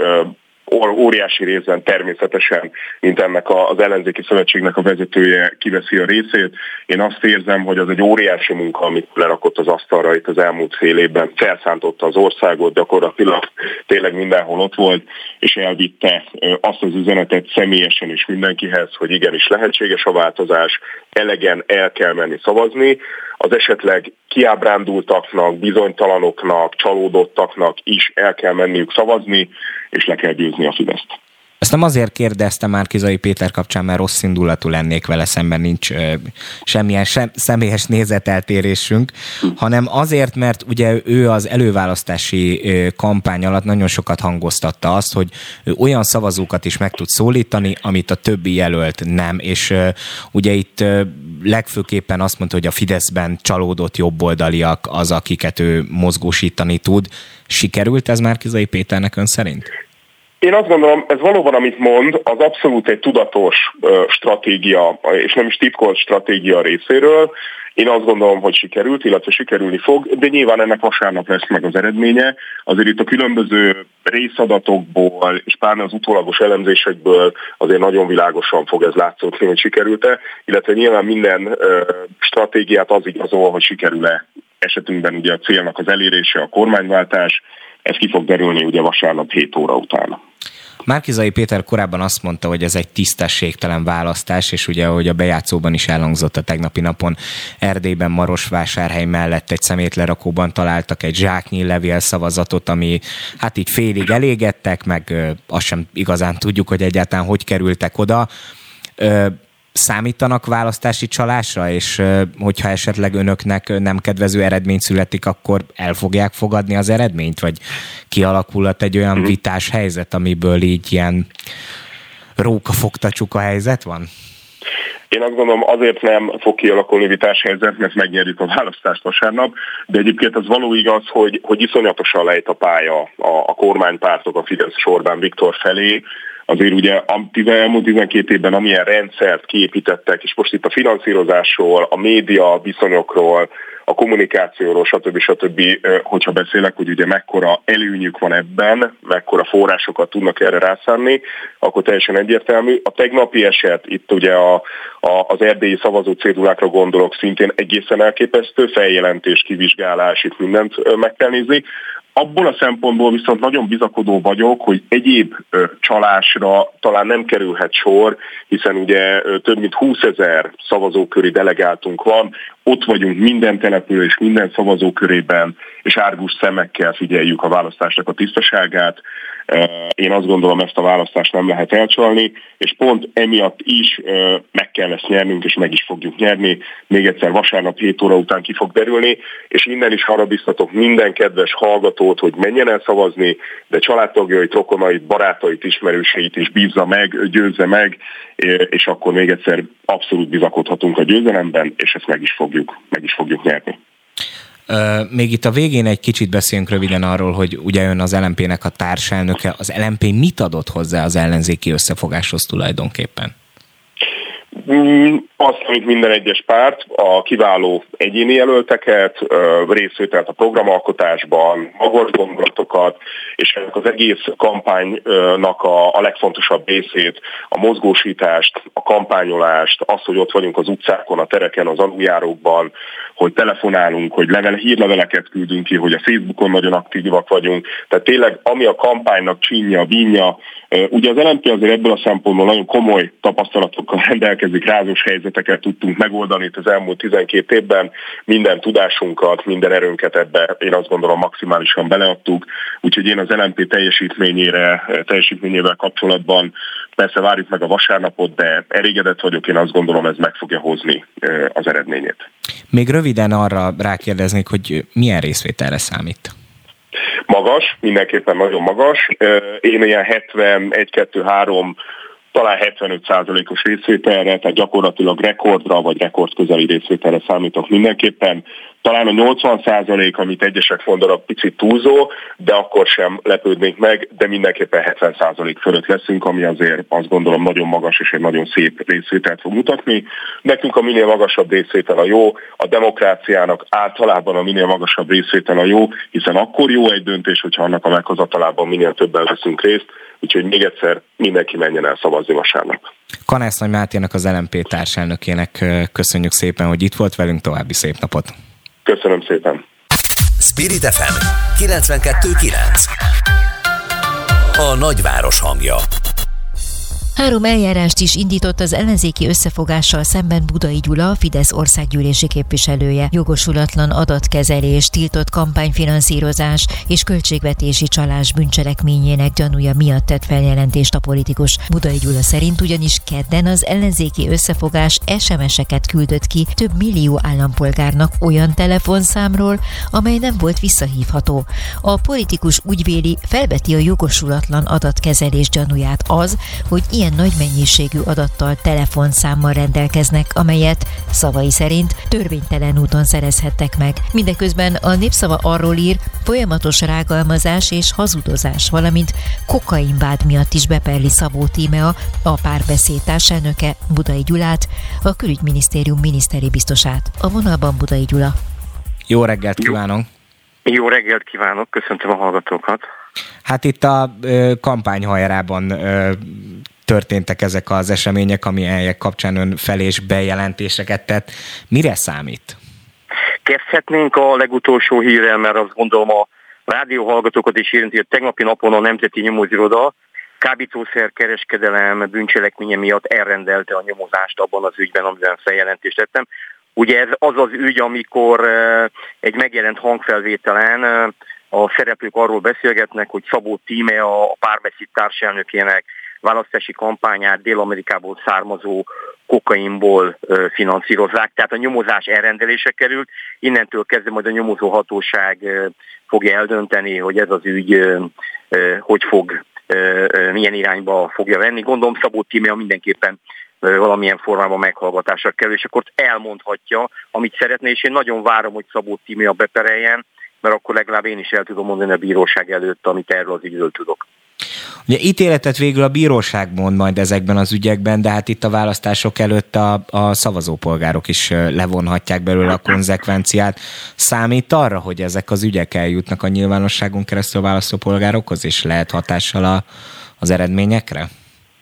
óriási részben természetesen, mint ennek az ellenzéki szövetségnek a vezetője kiveszi a részét. Én azt érzem, hogy az egy óriási munka, amit lerakott az asztalra itt az elmúlt fél évben, felszántotta az országot, gyakorlatilag tényleg mindenhol ott volt, és elvitte azt az üzenetet személyesen is mindenkihez, hogy igenis lehetséges a változás, elegen el kell menni szavazni, az esetleg kiábrándultaknak, bizonytalanoknak, csalódottaknak is el kell menniük szavazni, és le kell győzni a Fideszt. Ezt nem azért kérdeztem már Kizai Péter kapcsán, mert rossz indulatú lennék vele szemben, nincs ö, semmilyen sem, személyes nézeteltérésünk, hanem azért, mert ugye ő az előválasztási ö, kampány alatt nagyon sokat hangoztatta azt, hogy ő olyan szavazókat is meg tud szólítani, amit a többi jelölt nem, és ö, ugye itt ö, legfőképpen azt mondta, hogy a Fideszben csalódott jobboldaliak az, akiket ő mozgósítani tud. Sikerült ez már Kizai Péternek ön szerint? Én azt gondolom, ez valóban, amit mond, az abszolút egy tudatos stratégia, és nem is titkolt stratégia részéről. Én azt gondolom, hogy sikerült, illetve sikerülni fog, de nyilván ennek vasárnap lesz meg az eredménye. Azért itt a különböző részadatokból és pár az utólagos elemzésekből azért nagyon világosan fog ez látszódni, hogy sikerült-e, illetve nyilván minden stratégiát az igazol, hogy sikerül-e esetünkben ugye a célnak az elérése, a kormányváltás, ez ki fog derülni ugye vasárnap 7 óra után. Márkizai Péter korábban azt mondta, hogy ez egy tisztességtelen választás, és ugye, ahogy a bejátszóban is elhangzott a tegnapi napon, Erdélyben Marosvásárhely mellett egy szemétlerakóban találtak egy zsáknyi levél szavazatot, ami hát így félig elégettek, meg azt sem igazán tudjuk, hogy egyáltalán hogy kerültek oda számítanak választási csalásra, és hogyha esetleg önöknek nem kedvező eredmény születik, akkor el fogják fogadni az eredményt, vagy kialakulhat egy olyan mhm. vitás helyzet, amiből így ilyen róka fogta a helyzet van? Én azt gondolom azért nem fog kialakulni vitás helyzet, mert megnyerjük a választást vasárnap, de egyébként az való igaz, hogy, hogy iszonyatosan lejt a pálya a, a kormánypártok a Fidesz Orbán Viktor felé, azért ugye elmúlt 12 évben amilyen rendszert kiépítettek, és most itt a finanszírozásról, a média viszonyokról, a kommunikációról, stb. stb., hogyha beszélek, hogy ugye mekkora előnyük van ebben, mekkora forrásokat tudnak erre rászánni, akkor teljesen egyértelmű. A tegnapi eset, itt ugye a, a, az erdélyi szavazó cédulákra gondolok, szintén egészen elképesztő, feljelentés, kivizsgálás, itt mindent meg kell nézni. Abból a szempontból viszont nagyon bizakodó vagyok, hogy egyéb csalásra talán nem kerülhet sor, hiszen ugye több mint 20 ezer szavazóköri delegáltunk van, ott vagyunk minden település, minden szavazókörében, és árgus szemekkel figyeljük a választásnak a tisztaságát. Én azt gondolom, ezt a választást nem lehet elcsalni, és pont emiatt is meg kell ezt nyernünk, és meg is fogjuk nyerni. Még egyszer vasárnap 7 óra után ki fog derülni, és innen is arra biztatok minden kedves hallgatót, hogy menjen el szavazni, de családtagjait, rokonait, barátait, ismerőseit is bízza meg, győzze meg, és akkor még egyszer abszolút bizakodhatunk a győzelemben, és ezt meg is fogjuk, meg is fogjuk nyerni. Még itt a végén egy kicsit beszéljünk röviden arról, hogy ugye ön az LMP-nek a társelnöke. Az LMP mit adott hozzá az ellenzéki összefogáshoz tulajdonképpen? Azt, amit minden egyes párt, a kiváló egyéni jelölteket, részvételt a programalkotásban, magas gondolatokat, és ennek az egész kampánynak a, a legfontosabb részét, a mozgósítást, a kampányolást, azt, hogy ott vagyunk az utcákon, a tereken, az aluljárókban, hogy telefonálunk, hogy level, hírleveleket küldünk ki, hogy a Facebookon nagyon aktívak vagyunk. Tehát tényleg, ami a kampánynak csínja, bínja, ugye az LMP azért ebből a szempontból nagyon komoly tapasztalatokkal rendelkezik, rázós helyzeteket tudtunk megoldani itt az elmúlt 12 évben, minden tudásunkat, minden erőnket ebbe én azt gondolom maximálisan beleadtuk, úgyhogy én az LMP teljesítményére, teljesítményével kapcsolatban persze várjuk meg a vasárnapot, de elégedett vagyok, én azt gondolom ez meg fogja hozni az eredményét. Még röviden arra rákérdeznék, hogy milyen részvételre számít? Magas, mindenképpen nagyon magas. Én ilyen 71, 2, 3 talán 75%-os részvételre, tehát gyakorlatilag rekordra vagy rekord közeli részvételre számítok mindenképpen. Talán a 80% amit egyesek mondanak picit túlzó, de akkor sem lepődnénk meg, de mindenképpen 70% fölött leszünk, ami azért azt gondolom nagyon magas és egy nagyon szép részvételt fog mutatni. Nekünk a minél magasabb részvétel a jó, a demokráciának általában a minél magasabb részvétel a jó, hiszen akkor jó egy döntés, hogyha annak a meghozatalában minél többen veszünk részt, úgyhogy még egyszer mindenki menjen el szavazni vasárnap. Kanász Nagy Máténak az LMP társelnökének köszönjük szépen, hogy itt volt velünk, további szép napot! Köszönöm szépen. Spirit FM 92.9 A nagyváros hangja Három eljárást is indított az ellenzéki összefogással szemben Budai Gyula, Fidesz országgyűlési képviselője. Jogosulatlan adatkezelés, tiltott kampányfinanszírozás és költségvetési csalás bűncselekményének gyanúja miatt tett feljelentést a politikus. Budai Gyula szerint ugyanis kedden az ellenzéki összefogás SMS-eket küldött ki több millió állampolgárnak olyan telefonszámról, amely nem volt visszahívható. A politikus úgy véli, felbeti a jogosulatlan adatkezelés gyanúját az, hogy ilyen milyen nagy mennyiségű adattal, telefonszámmal rendelkeznek, amelyet szavai szerint törvénytelen úton szerezhettek meg. Mindeközben a népszava arról ír, folyamatos rágalmazás és hazudozás, valamint kokainvád miatt is beperli Szabó Tímea, a párbeszéd társelnöke Budai Gyulát, a külügyminisztérium miniszteri biztosát. A vonalban Budai Gyula. Jó reggelt kívánok! Jó reggelt kívánok, köszöntöm a hallgatókat. Hát itt a ö, kampányhajrában ö, történtek ezek az események, ami helyek kapcsán ön felés bejelentéseket tett. Mire számít? Kezdhetnénk a legutolsó hírrel, mert azt gondolom a rádióhallgatókat is érinti, hogy tegnapi napon a Nemzeti Nyomóziroda kábítószer kereskedelem bűncselekménye miatt elrendelte a nyomozást abban az ügyben, amiben feljelentést tettem. Ugye ez az az ügy, amikor egy megjelent hangfelvételen a szereplők arról beszélgetnek, hogy Szabó Tíme a párbeszéd társelnökének választási kampányát Dél-Amerikából származó kokainból finanszírozzák. Tehát a nyomozás elrendelése került, innentől kezdve majd a nyomozó hatóság fogja eldönteni, hogy ez az ügy hogy fog, milyen irányba fogja venni. Gondolom Szabó Tímea mindenképpen valamilyen formában meghallgatásra kerül, és akkor elmondhatja, amit szeretné, és én nagyon várom, hogy Szabó Tímea bepereljen, mert akkor legalább én is el tudom mondani a bíróság előtt, amit erről az ügyről tudok. Ugye ítéletet végül a bíróság mond majd ezekben az ügyekben, de hát itt a választások előtt a, a szavazópolgárok is levonhatják belőle a konzekvenciát. Számít arra, hogy ezek az ügyek eljutnak a nyilvánosságon keresztül a választópolgárokhoz, és lehet hatással a, az eredményekre?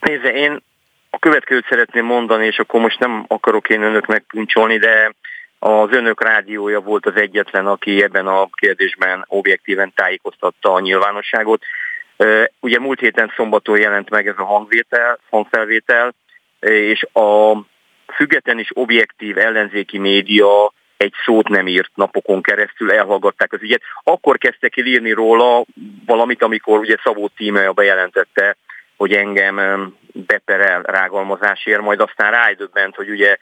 Nézze, én a következőt szeretném mondani, és akkor most nem akarok én önöknek puncsolni, de az önök rádiója volt az egyetlen, aki ebben a kérdésben objektíven tájékoztatta a nyilvánosságot. Ugye múlt héten szombaton jelent meg ez a hangvétel, hangfelvétel, és a független és objektív ellenzéki média egy szót nem írt napokon keresztül, elhallgatták az ügyet. Akkor kezdtek el írni róla valamit, amikor ugye Szabó Tímea bejelentette, hogy engem beperel rágalmazásért, majd aztán rájdöbbent, hogy ugye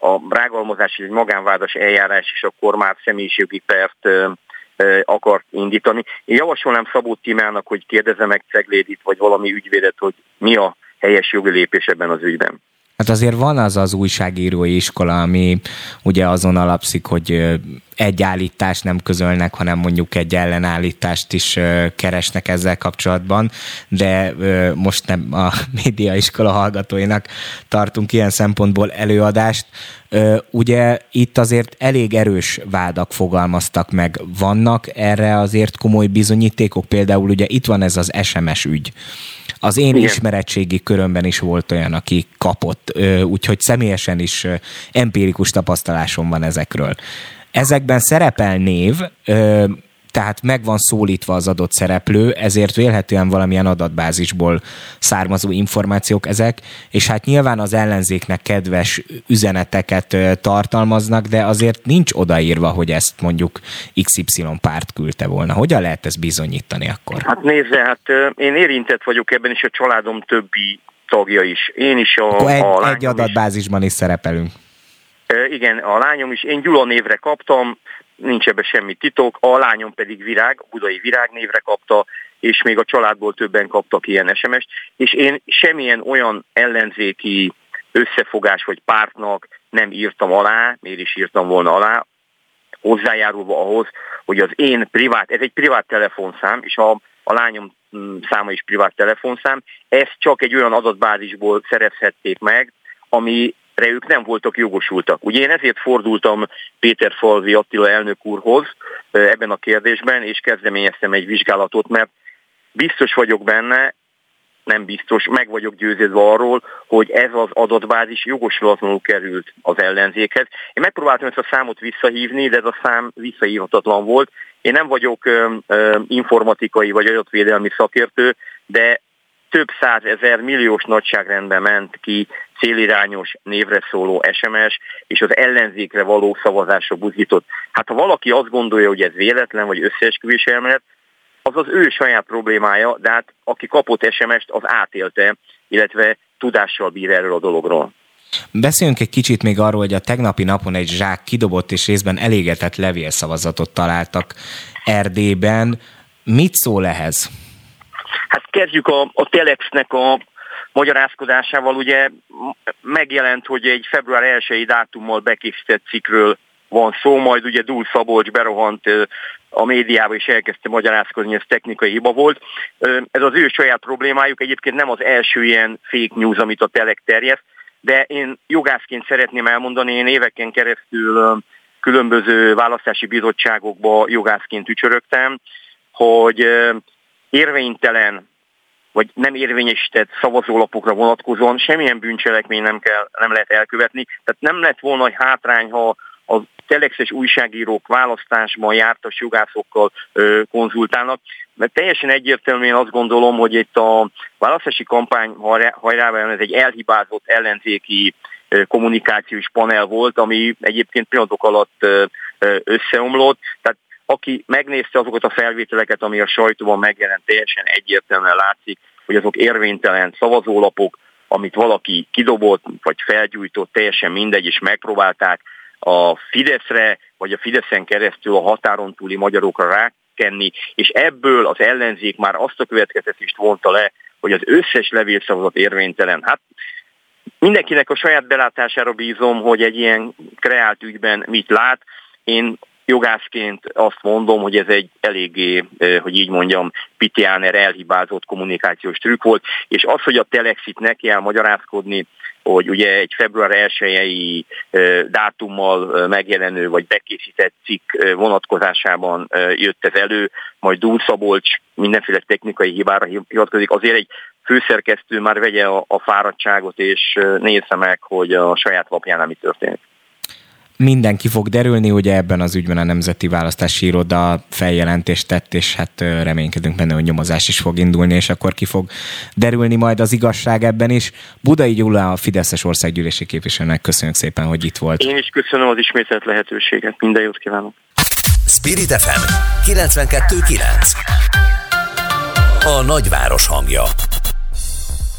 a rágalmazás egy magánvádas eljárás, és akkor már személyiségi pert akart indítani. Én javasolnám Szabó Timának, hogy kérdezze meg Ceglédit, vagy valami ügyvédet, hogy mi a helyes jogi lépés ebben az ügyben. Hát azért van az az újságírói iskola, ami ugye azon alapszik, hogy egy állítást nem közölnek, hanem mondjuk egy ellenállítást is keresnek ezzel kapcsolatban, de most nem a médiaiskola hallgatóinak tartunk ilyen szempontból előadást. Ugye itt azért elég erős vádak fogalmaztak meg. Vannak erre azért komoly bizonyítékok? Például ugye itt van ez az SMS ügy. Az én Igen. ismeretségi körömben is volt olyan, aki kapott, úgyhogy személyesen is empirikus tapasztalásom van ezekről. Ezekben szerepel név, tehát meg van szólítva az adott szereplő, ezért vélhetően valamilyen adatbázisból származó információk ezek, és hát nyilván az ellenzéknek kedves üzeneteket tartalmaznak, de azért nincs odaírva, hogy ezt mondjuk XY párt küldte volna. Hogyan lehet ezt bizonyítani akkor? Hát nézze, hát én érintett vagyok ebben, és a családom többi tagja is. Én is a, Akkor egy, a egy adatbázisban is. is szerepelünk. Igen, a lányom is. Én Gyula névre kaptam, nincs ebbe semmi titok, a lányom pedig Virág, budai Virág névre kapta, és még a családból többen kaptak ilyen SMS-t, és én semmilyen olyan ellenzéki összefogás vagy pártnak nem írtam alá, miért is írtam volna alá, hozzájárulva ahhoz, hogy az én privát, ez egy privát telefonszám, és a, a lányom mm, száma is privát telefonszám, ezt csak egy olyan adatbázisból szerezhették meg, ami ők nem voltak jogosultak. Ugye én ezért fordultam Péter Falvi Attila elnök úrhoz ebben a kérdésben, és kezdeményeztem egy vizsgálatot, mert biztos vagyok benne, nem biztos, meg vagyok győződve arról, hogy ez az adatbázis jogosulatlanul került az ellenzékhez. Én megpróbáltam ezt a számot visszahívni, de ez a szám visszahívhatatlan volt. Én nem vagyok ö, ö, informatikai vagy adatvédelmi szakértő, de több százezer milliós nagyságrendben ment ki célirányos névre szóló SMS, és az ellenzékre való szavazásra buzított. Hát ha valaki azt gondolja, hogy ez véletlen vagy összeesküvés elmélet, az az ő saját problémája, de hát aki kapott SMS-t, az átélte, illetve tudással bír erről a dologról. Beszéljünk egy kicsit még arról, hogy a tegnapi napon egy zsák kidobott és részben elégetett levélszavazatot találtak Erdélyben. Mit szól ehhez? Kezdjük a, a Telexnek a magyarázkodásával ugye megjelent, hogy egy február 1-i dátummal bekészített cikkről van szó, majd ugye Dúl Szabolcs berohant a médiába és elkezdte magyarázkodni, ez technikai hiba volt. Ez az ő saját problémájuk, egyébként nem az első ilyen fake news, amit a telek terjeszt, de én jogászként szeretném elmondani, én éveken keresztül különböző választási bizottságokba jogászként ücsörögtem, hogy érvénytelen vagy nem érvényesített szavazólapokra vonatkozóan semmilyen bűncselekmény nem, kell, nem lehet elkövetni. Tehát nem lett volna egy hátrány, ha a telexes újságírók választásban jártas jogászokkal ö, konzultálnak, mert teljesen egyértelműen azt gondolom, hogy itt a választási kampány hajrában ez egy elhibázott ellenzéki kommunikációs panel volt, ami egyébként pillanatok alatt összeomlott. Tehát aki megnézte azokat a felvételeket, ami a sajtóban megjelent, teljesen egyértelműen látszik, hogy azok érvénytelen szavazólapok, amit valaki kidobott, vagy felgyújtott, teljesen mindegy, és megpróbálták a Fideszre, vagy a Fideszen keresztül a határon túli magyarokra rákenni, és ebből az ellenzék már azt a következtetést vonta le, hogy az összes levélszavazat érvénytelen. Hát mindenkinek a saját belátására bízom, hogy egy ilyen kreált ügyben mit lát. Én jogászként azt mondom, hogy ez egy eléggé, hogy így mondjam, pitiáner elhibázott kommunikációs trükk volt, és az, hogy a Telexit neki kell magyarázkodni, hogy ugye egy február 1 dátummal megjelenő vagy bekészített cikk vonatkozásában jött ez elő, majd Szabolcs mindenféle technikai hibára hivatkozik, azért egy főszerkesztő már vegye a, a fáradtságot és nézze meg, hogy a saját lapján mi történik mindenki fog derülni, ugye ebben az ügyben a Nemzeti Választási Iroda feljelentést tett, és hát reménykedünk benne, hogy nyomozás is fog indulni, és akkor ki fog derülni majd az igazság ebben is. Budai Gyula, a Fideszes országgyűlési képviselőnek köszönjük szépen, hogy itt volt. Én is köszönöm az ismételt lehetőséget. Minden jót kívánok. Spirit FM 92.9 A nagyváros hangja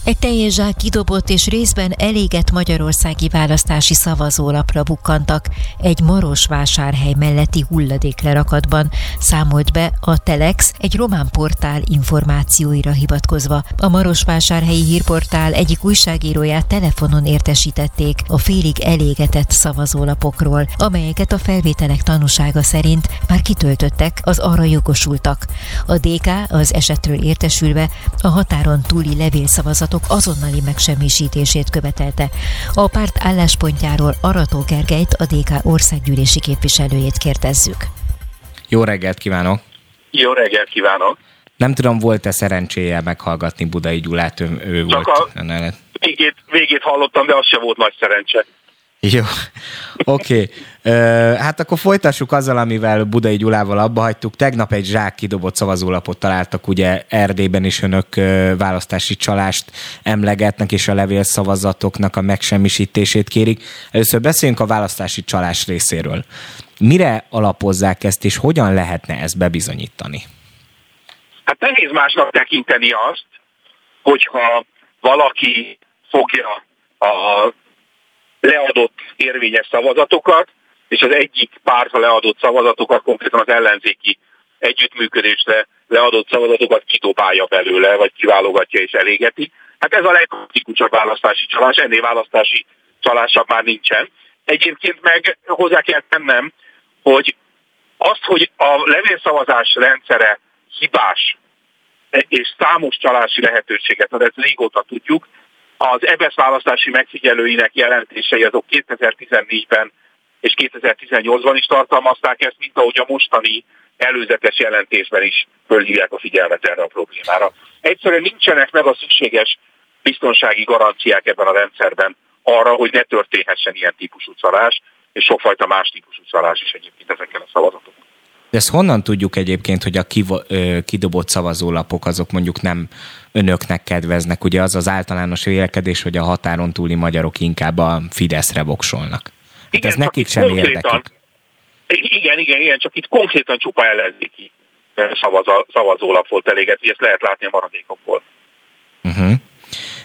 egy teljes zsák kidobott és részben elégett magyarországi választási szavazólapra bukkantak egy Marosvásárhely melletti hulladéklerakatban, számolt be a Telex egy román portál információira hivatkozva. A Marosvásárhelyi hírportál egyik újságíróját telefonon értesítették a félig elégetett szavazólapokról, amelyeket a felvételek tanúsága szerint már kitöltöttek az arra jogosultak. A DK az esetről értesülve a határon túli levélszavazat szavazatok azonnali megsemmisítését követelte. A párt álláspontjáról Arató Gergelyt, a DK országgyűlési képviselőjét kérdezzük. Jó reggelt kívánok! Jó reggelt kívánok! Nem tudom, volt-e szerencséje meghallgatni Budai Gyulát, ő, ő Csak volt a végét, végét hallottam, de az se volt nagy szerencse. Jó, oké. Okay. Hát akkor folytassuk azzal, amivel Budai Gyulával abba hagytuk. Tegnap egy zsák kidobott szavazólapot találtak, ugye Erdélyben is önök választási csalást emlegetnek, és a levélszavazatoknak a megsemmisítését kérik. Először beszéljünk a választási csalás részéről. Mire alapozzák ezt, és hogyan lehetne ezt bebizonyítani? Hát nehéz másnak tekinteni azt, hogyha valaki fogja a leadott érvényes szavazatokat, és az egyik párt a leadott szavazatokat, konkrétan az ellenzéki együttműködésre leadott szavazatokat kidobálja belőle, vagy kiválogatja és elégeti. Hát ez a legkritikusabb választási csalás, ennél választási csalásabb már nincsen. Egyébként meg hozzá kell tennem, hogy azt, hogy a levélszavazás rendszere hibás, és számos csalási lehetőséget ad, ezt régóta tudjuk, az EBSZ választási megfigyelőinek jelentései azok 2014-ben és 2018-ban is tartalmazták ezt, mint ahogy a mostani előzetes jelentésben is fölhívják a figyelmet erre a problémára. Egyszerűen nincsenek meg a szükséges biztonsági garanciák ebben a rendszerben arra, hogy ne történhessen ilyen típusú csalás, és sokfajta más típusú csalás is egyébként ezekkel a szavazatokon. De ezt honnan tudjuk egyébként, hogy a kidobott szavazólapok azok mondjuk nem önöknek kedveznek? Ugye az az általános vélekedés, hogy a határon túli magyarok inkább a Fideszre voksolnak. Hát igen, ez nekik sem érdekük. Igen, igen, igen, csak itt konkrétan csupa ellenzéki szavazó, szavazólap volt eléget, hogy ezt lehet látni a maradékokból. Uh-huh.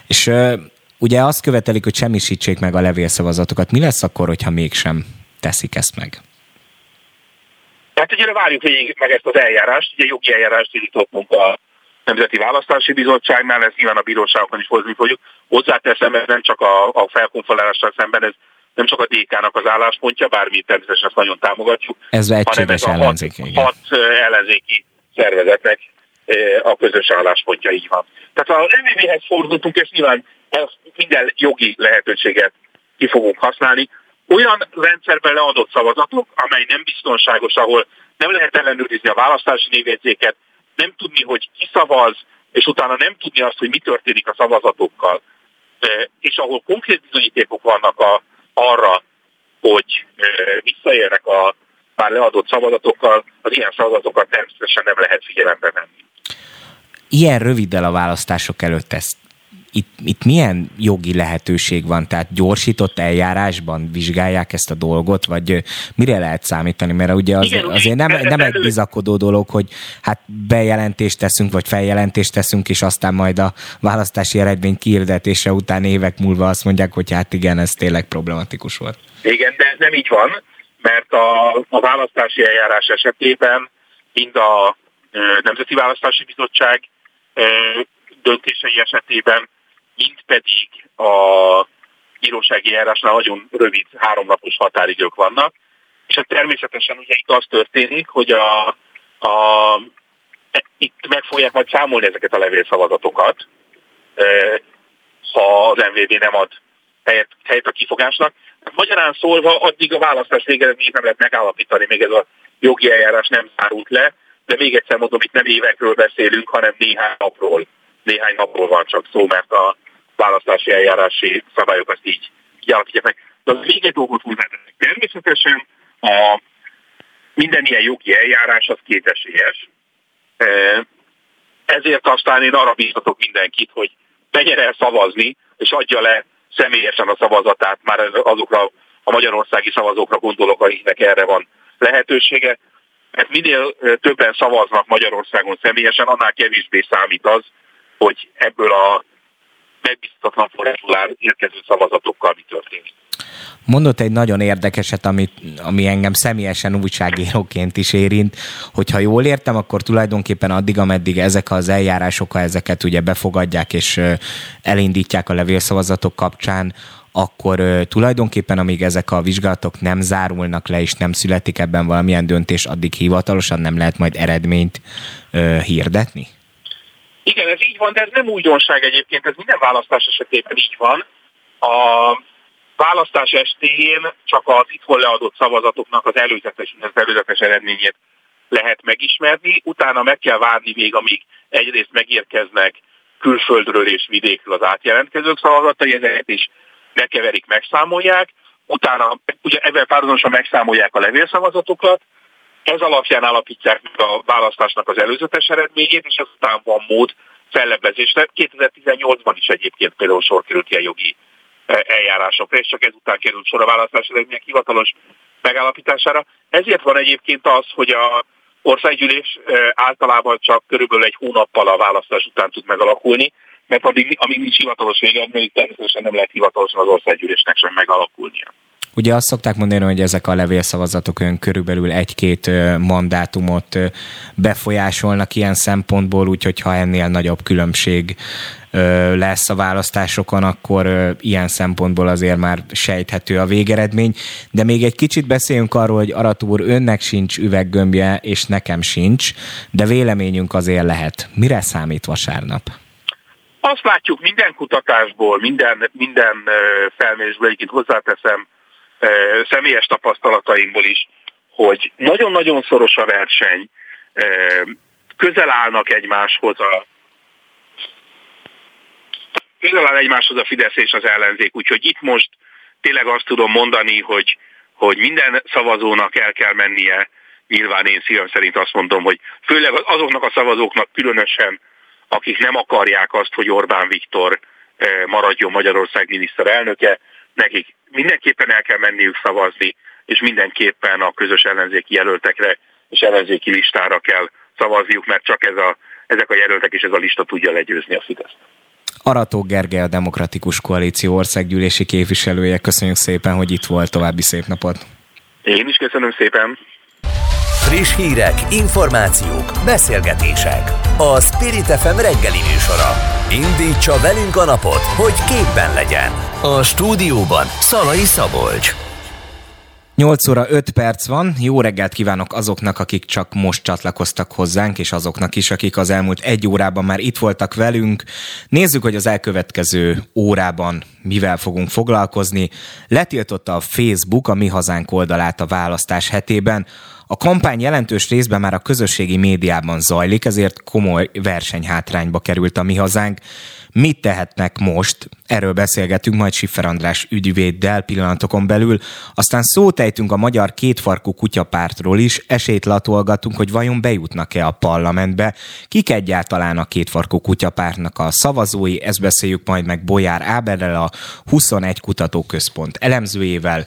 És uh, ugye azt követelik, hogy semmisítsék meg a levélszavazatokat. Mi lesz akkor, hogyha mégsem teszik ezt meg? Tehát ugye várjuk végig meg ezt az eljárást, ugye jogi eljárást indítottunk a Nemzeti Választási Bizottságnál, ezt nyilván a bíróságokon is hozni fogjuk. Hozzáteszem, ez nem csak a, a felkonferálással szemben, ez nem csak a DK-nak az álláspontja, bármi természetesen ezt nagyon támogatjuk, ez hanem ez a hat, hat ellenzéki szervezetnek a közös álláspontja így van. Tehát az MVV-hez fordultunk, és nyilván minden jogi lehetőséget ki fogunk használni. Olyan rendszerben leadott szavazatok, amely nem biztonságos, ahol nem lehet ellenőrizni a választási névjegyzéket, nem tudni, hogy ki szavaz, és utána nem tudni azt, hogy mi történik a szavazatokkal, és ahol konkrét bizonyítékok vannak a, arra, hogy visszaérnek a már leadott szavazatokkal, az ilyen szavazatokat természetesen nem lehet figyelembe venni. Ilyen röviddel a választások előtt ezt itt, itt milyen jogi lehetőség van? Tehát gyorsított eljárásban vizsgálják ezt a dolgot, vagy mire lehet számítani? Mert ugye az, Igen, azért nem, nem egy bizakodó dolog, hogy hát bejelentést teszünk, vagy feljelentést teszünk, és aztán majd a választási eredmény kiirdetése után évek múlva azt mondják, hogy hát igen, ez tényleg problematikus volt. Igen, de ez nem így van, mert a, a választási eljárás esetében mind a Nemzeti Választási Bizottság döntései esetében, mint pedig a bírósági járásnál nagyon rövid háromnapos határidők vannak, és hát természetesen ugye itt az történik, hogy a, a, itt meg fogják majd számolni ezeket a levélszavazatokat, ha az MVD nem ad helyet, helyet a kifogásnak. Magyarán szólva addig a választás végeredményt nem lehet megállapítani, még ez a jogi eljárás nem zárult le, de még egyszer mondom, itt nem évekről beszélünk, hanem néhány napról. Néhány napról van csak szó, mert a választási eljárási szabályok azt így, így meg. De az még egy dolgot hozzátennek. Természetesen a minden ilyen jogi eljárás az kétesélyes. E, ezért aztán én arra bíztatok mindenkit, hogy menjen el szavazni, és adja le személyesen a szavazatát, már azokra a magyarországi szavazókra gondolok, akiknek erre van lehetősége, mert minél többen szavaznak Magyarországon személyesen, annál kevésbé számít az, hogy ebből a megbízhatatlan forrásból érkező szavazatokkal mi történik. Mondott egy nagyon érdekeset, ami, ami engem személyesen újságíróként is érint, hogy ha jól értem, akkor tulajdonképpen addig, ameddig ezek az eljárások, ha ezeket ugye befogadják és elindítják a levélszavazatok kapcsán, akkor tulajdonképpen amíg ezek a vizsgálatok nem zárulnak le, és nem születik ebben valamilyen döntés, addig hivatalosan nem lehet majd eredményt hirdetni? Igen, ez így van, de ez nem újdonság egyébként, ez minden választás esetében így van. A választás estén csak az itthon leadott szavazatoknak az előzetes, az előzetes eredményét lehet megismerni, utána meg kell várni még, amíg egyrészt megérkeznek külföldről és vidékről az átjelentkezők szavazatai, ezeket is bekeverik, megszámolják, utána ugye ebben párhuzamosan megszámolják a levélszavazatokat, ez alapján alapítják meg a választásnak az előzetes eredményét, és aztán van mód fellebbezésre. 2018-ban is egyébként például sor került ilyen jogi e, eljárásokra, és csak ezután került sor a választás eredmények hivatalos megállapítására. Ezért van egyébként az, hogy a országgyűlés e, általában csak körülbelül egy hónappal a választás után tud megalakulni, mert addig, amíg nincs hivatalos végeredmény, természetesen nem lehet hivatalosan az országgyűlésnek sem megalakulnia. Ugye azt szokták mondani, hogy ezek a levélszavazatok ön körülbelül egy-két mandátumot befolyásolnak ilyen szempontból, úgyhogy ha ennél nagyobb különbség lesz a választásokon, akkor ilyen szempontból azért már sejthető a végeredmény. De még egy kicsit beszéljünk arról, hogy Aratúr önnek sincs üveggömbje, és nekem sincs, de véleményünk azért lehet. Mire számít vasárnap? Azt látjuk minden kutatásból, minden, minden felmérésből, egyébként hozzáteszem, személyes tapasztalataimból is, hogy nagyon-nagyon szoros a verseny, közel állnak egymáshoz a közel áll egymáshoz a Fidesz és az ellenzék, úgyhogy itt most tényleg azt tudom mondani, hogy, hogy minden szavazónak el kell mennie, nyilván én szívem szerint azt mondom, hogy főleg azoknak a szavazóknak különösen, akik nem akarják azt, hogy Orbán Viktor maradjon Magyarország miniszterelnöke, nekik mindenképpen el kell menniük szavazni, és mindenképpen a közös ellenzéki jelöltekre és ellenzéki listára kell szavazniuk, mert csak ez a, ezek a jelöltek és ez a lista tudja legyőzni a Fideszt. Arató Gergely, a Demokratikus Koalíció országgyűlési képviselője. Köszönjük szépen, hogy itt volt. További szép napot! Én is köszönöm szépen! Friss hírek, információk, beszélgetések. A Spirit FM reggeli műsora. Indítsa velünk a napot, hogy képben legyen. A stúdióban Szalai Szabolcs. 8 óra 5 perc van. Jó reggelt kívánok azoknak, akik csak most csatlakoztak hozzánk, és azoknak is, akik az elmúlt egy órában már itt voltak velünk. Nézzük, hogy az elkövetkező órában mivel fogunk foglalkozni. Letiltotta a Facebook a Mi Hazánk oldalát a választás hetében. A kampány jelentős részben már a közösségi médiában zajlik, ezért komoly versenyhátrányba került a mi hazánk. Mit tehetnek most? Erről beszélgetünk majd Siffer András ügyvéddel pillanatokon belül. Aztán szót ejtünk a magyar kétfarkú kutyapártról is, esélyt latolgatunk, hogy vajon bejutnak-e a parlamentbe. Kik egyáltalán a kétfarkú kutyapártnak a szavazói, ezt beszéljük majd meg Bolyár Áberrel, a 21 Kutatóközpont elemzőjével.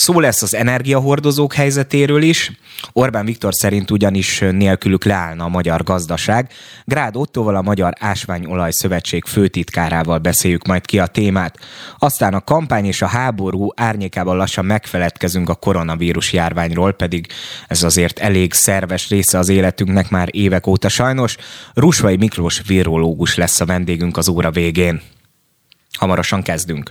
Szó lesz az energiahordozók helyzetéről is. Orbán Viktor szerint ugyanis nélkülük leállna a magyar gazdaság. Grád Ottoval a Magyar Ásványolaj Szövetség főtitkárával beszéljük majd ki a témát. Aztán a kampány és a háború árnyékában lassan megfeledkezünk a koronavírus járványról, pedig ez azért elég szerves része az életünknek már évek óta sajnos. Rusvai Miklós virológus lesz a vendégünk az óra végén. Hamarosan kezdünk.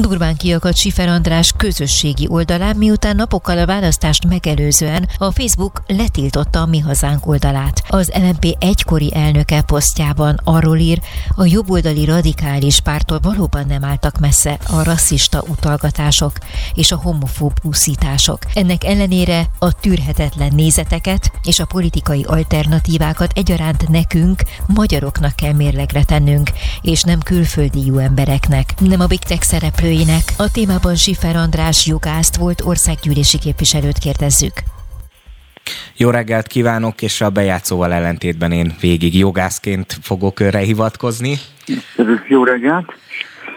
Durván kiakadt Sifer András közösségi oldalán, miután napokkal a választást megelőzően a Facebook letiltotta a Mi Hazánk oldalát. Az LMP egykori elnöke posztjában arról ír, a jobboldali radikális pártól valóban nem álltak messze a rasszista utalgatások és a homofób úszítások. Ennek ellenére a tűrhetetlen nézeteket és a politikai alternatívákat egyaránt nekünk, magyaroknak kell mérlegre tennünk, és nem külföldi jó embereknek. Nem a Big Tech szereplő szereplőinek. A témában Sifer András jogászt volt országgyűlési képviselőt kérdezzük. Jó reggelt kívánok, és a bejátszóval ellentétben én végig jogászként fogok őre hivatkozni. Jó reggelt!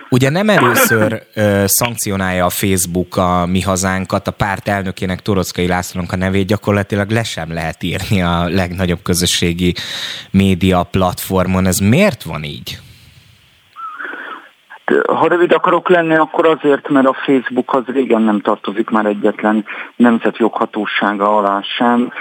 Ugye nem először ö, szankcionálja a Facebook a mi hazánkat, a párt elnökének Torockai Lászlónak a nevét gyakorlatilag le sem lehet írni a legnagyobb közösségi média platformon. Ez miért van így? Ha rövid akarok lenni, akkor azért, mert a Facebook az régen nem tartozik már egyetlen nemzetjoghatósága alá sem,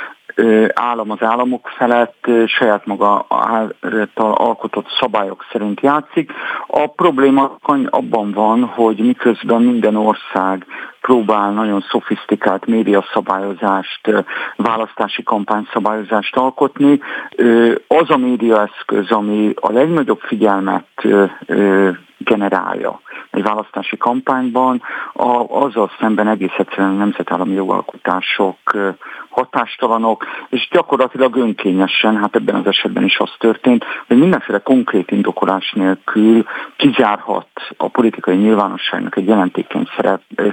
állam az államok felett saját maga által alkotott szabályok szerint játszik. A probléma abban van, hogy miközben minden ország próbál nagyon szofisztikált médiaszabályozást, választási kampányszabályozást alkotni, az a médiaeszköz, ami a legnagyobb figyelmet generálja egy választási kampányban, azzal szemben egész egyszerűen a nemzetállami jogalkotások hatástalanok, és gyakorlatilag önkényesen, hát ebben az esetben is az történt, hogy mindenféle konkrét indokolás nélkül kizárhat a politikai nyilvánosságnak egy jelentékeny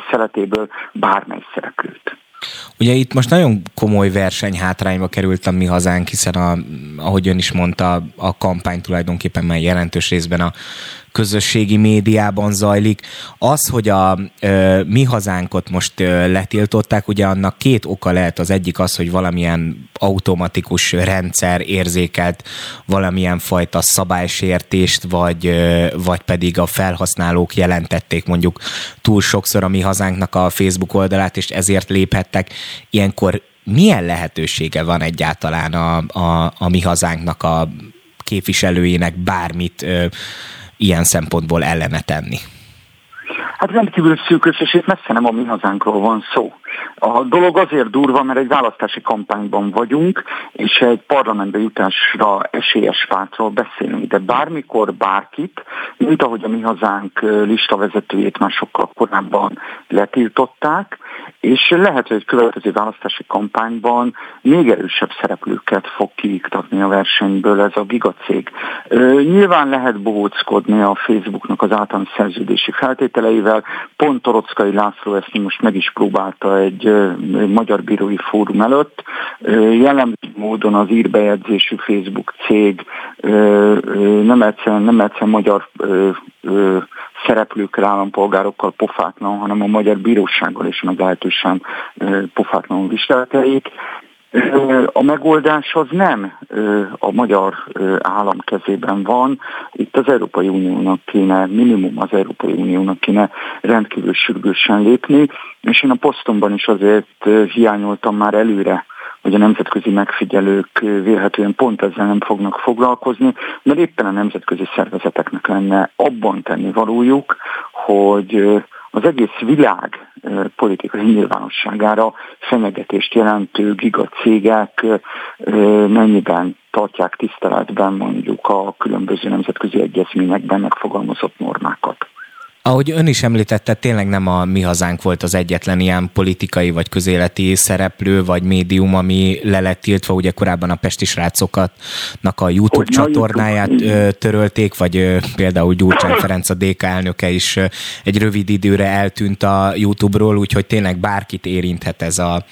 szeretéből bármely szereplőt. Ugye itt most nagyon komoly verseny hátrányba került a mi hazánk, hiszen a, ahogy ön is mondta, a kampány tulajdonképpen már jelentős részben a közösségi médiában zajlik. Az, hogy a ö, mi hazánkot most ö, letiltották, ugye annak két oka lehet. Az egyik az, hogy valamilyen automatikus rendszer érzékelt valamilyen fajta szabálysértést, vagy, ö, vagy pedig a felhasználók jelentették mondjuk túl sokszor a mi hazánknak a Facebook oldalát, és ezért léphettek. Ilyenkor milyen lehetősége van egyáltalán a, a, a mi hazánknak a képviselőinek bármit ö, ilyen szempontból ellene tenni? Hát rendkívül szűkös, és itt messze nem a mi hazánkról van szó. A dolog azért durva, mert egy választási kampányban vagyunk, és egy parlamentbe jutásra esélyes pártról beszélünk, de bármikor bárkit, mint ahogy a mi hazánk listavezetőjét már sokkal korábban letiltották, és lehet, hogy egy következő választási kampányban még erősebb szereplőket fog kiiktatni a versenyből ez a gigacég. Nyilván lehet bohóckodni a Facebooknak az általános szerződési feltételeivel, pont Torockai László ezt most meg is próbálta egy, magyar bírói fórum előtt. Jellemző módon az írbejegyzésű Facebook cég nem egyszerűen, nem egyszerűen magyar szereplőkkel, állampolgárokkal pofátlan, hanem a magyar bírósággal is meglehetősen pofátlanul viselkedik. A megoldás az nem a magyar állam kezében van. Itt az Európai Uniónak kéne, minimum az Európai Uniónak kéne rendkívül sürgősen lépni, és én a posztomban is azért hiányoltam már előre hogy a nemzetközi megfigyelők vélhetően pont ezzel nem fognak foglalkozni, mert éppen a nemzetközi szervezeteknek lenne abban tenni valójuk, hogy az egész világ politikai nyilvánosságára fenyegetést jelentő gigacégek mennyiben tartják tiszteletben mondjuk a különböző nemzetközi egyezményekben megfogalmazott normákat. Ahogy ön is említette, tényleg nem a mi hazánk volt az egyetlen ilyen politikai vagy közéleti szereplő vagy médium, ami le lett tiltva. Ugye korábban a Pesti srácokatnak a YouTube hogy csatornáját YouTube. törölték, vagy például Gyurcsány Ferenc a DK elnöke is egy rövid időre eltűnt a YouTube-ról, úgyhogy tényleg bárkit érinthet ez a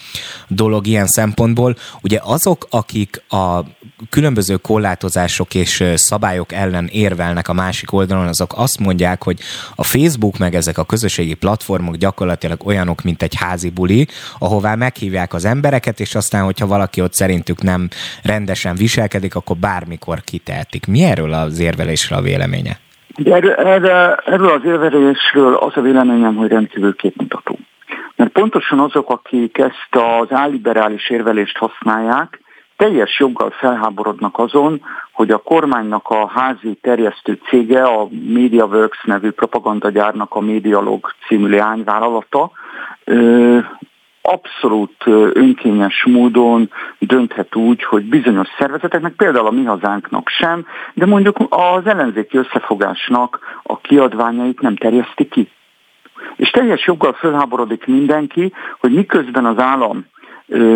dolog ilyen szempontból. Ugye azok, akik a különböző korlátozások és szabályok ellen érvelnek a másik oldalon, azok azt mondják, hogy a Facebook meg ezek a közösségi platformok gyakorlatilag olyanok, mint egy házi buli, ahová meghívják az embereket, és aztán, hogyha valaki ott szerintük nem rendesen viselkedik, akkor bármikor kitehetik. Mi erről az érvelésről a véleménye? Erről, erről, erről az érvelésről az a véleményem, hogy rendkívül képmutató. Mert pontosan azok, akik ezt az álliberális érvelést használják, teljes joggal felháborodnak azon, hogy a kormánynak a házi terjesztő cége, a MediaWorks nevű propagandagyárnak a Medialog című leányvállalata abszolút önkényes módon dönthet úgy, hogy bizonyos szervezeteknek, például a mi hazánknak sem, de mondjuk az ellenzéki összefogásnak a kiadványait nem terjeszti ki. És teljes joggal felháborodik mindenki, hogy miközben az állam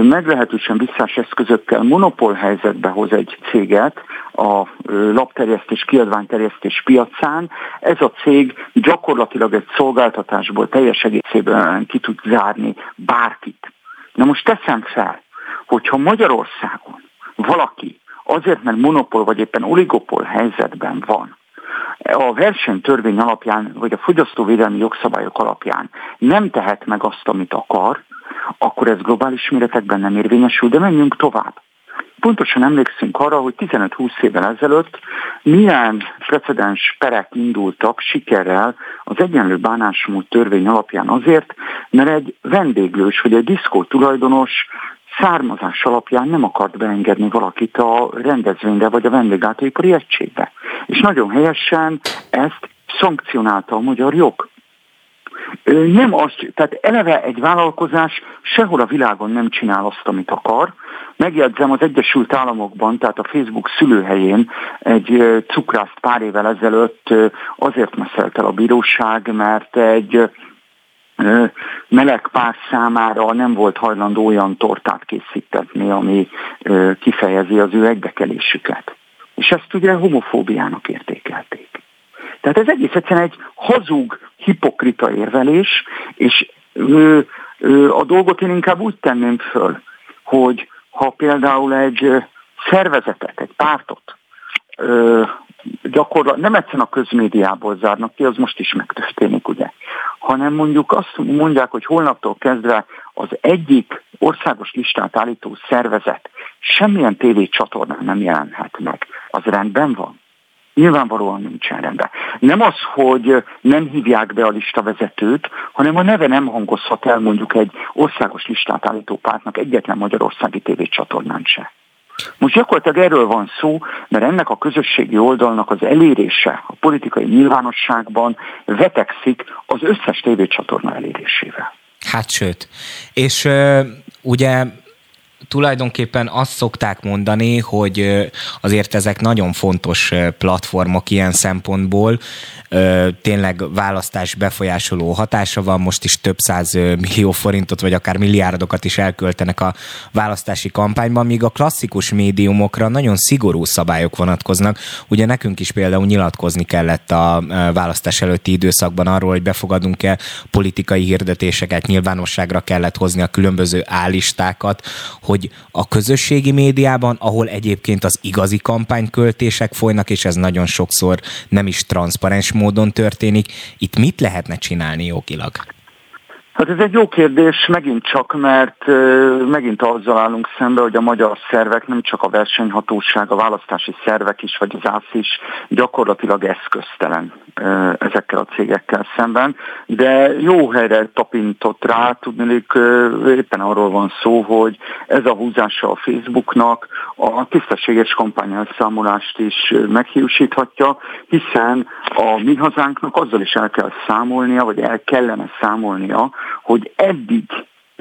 meglehetősen visszás eszközökkel monopól helyzetbe hoz egy céget a lapterjesztés, kiadványterjesztés piacán. Ez a cég gyakorlatilag egy szolgáltatásból teljes egészében ki tud zárni bárkit. Na most teszem fel, hogyha Magyarországon valaki azért, mert monopól vagy éppen oligopol helyzetben van, a versenytörvény alapján, vagy a fogyasztóvédelmi jogszabályok alapján nem tehet meg azt, amit akar, akkor ez globális méretekben nem érvényesül, de menjünk tovább. Pontosan emlékszünk arra, hogy 15-20 évvel ezelőtt milyen precedens perek indultak sikerrel az egyenlő bánásmód törvény alapján azért, mert egy vendéglős vagy egy diszkó tulajdonos származás alapján nem akart beengedni valakit a rendezvényre vagy a vendéglátóipari egységbe. És nagyon helyesen ezt szankcionálta a magyar jog. Nem azt, tehát eleve egy vállalkozás sehol a világon nem csinál azt, amit akar. Megjegyzem, az Egyesült Államokban, tehát a Facebook szülőhelyén egy cukrászt pár évvel ezelőtt azért meszelt el a bíróság, mert egy meleg pár számára nem volt hajlandó olyan tortát készítetni, ami kifejezi az ő egybekelésüket. És ezt ugye homofóbiának értékelték. Tehát ez egész egyszerűen egy hazug, hipokrita érvelés, és ö, ö, a dolgot én inkább úgy tenném föl, hogy ha például egy szervezetet, egy pártot ö, gyakorlatilag nem egyszerűen a közmédiából zárnak ki, az most is megtörténik, ugye, hanem mondjuk azt mondják, hogy holnaptól kezdve az egyik országos listát állító szervezet semmilyen tévécsatornán nem jelenhet meg. Az rendben van? Nyilvánvalóan nincsen rendben. Nem az, hogy nem hívják be a listavezetőt, hanem a neve nem hangozhat el mondjuk egy országos listát állító pártnak egyetlen magyarországi tévécsatornán se. Most gyakorlatilag erről van szó, mert ennek a közösségi oldalnak az elérése a politikai nyilvánosságban vetekszik az összes tévécsatorna elérésével. Hát sőt. És ugye tulajdonképpen azt szokták mondani, hogy azért ezek nagyon fontos platformok ilyen szempontból, tényleg választás befolyásoló hatása van, most is több száz millió forintot, vagy akár milliárdokat is elköltenek a választási kampányban, míg a klasszikus médiumokra nagyon szigorú szabályok vonatkoznak. Ugye nekünk is például nyilatkozni kellett a választás előtti időszakban arról, hogy befogadunk-e politikai hirdetéseket, nyilvánosságra kellett hozni a különböző állistákat, hogy a közösségi médiában, ahol egyébként az igazi kampányköltések folynak, és ez nagyon sokszor nem is transzparens módon történik, itt mit lehetne csinálni jogilag? Hát ez egy jó kérdés, megint csak, mert megint azzal állunk szembe, hogy a magyar szervek, nem csak a versenyhatóság, a választási szervek is, vagy az ÁSZ is gyakorlatilag eszköztelen ezekkel a cégekkel szemben, de jó helyre tapintott rá, tudnék éppen arról van szó, hogy ez a húzása a Facebooknak a tisztességes kampányelszámolást is meghiúsíthatja, hiszen a mi hazánknak azzal is el kell számolnia, vagy el kellene számolnia, hogy eddig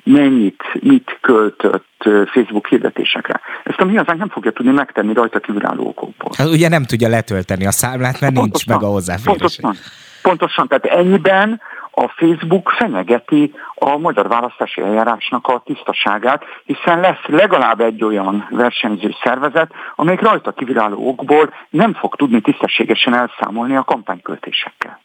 mennyit, mit költött Facebook hirdetésekre. Ezt a mi hazánk nem fogja tudni megtenni rajta kívülálló okokból. Hát ugye nem tudja letölteni a számlát, mert pontosan, nincs meg a hozzáférés. Pontosan, pontosan, tehát ennyiben a Facebook fenyegeti a magyar választási eljárásnak a tisztaságát, hiszen lesz legalább egy olyan versenyző szervezet, amelyik rajta kívülálló okból nem fog tudni tisztességesen elszámolni a kampányköltésekkel.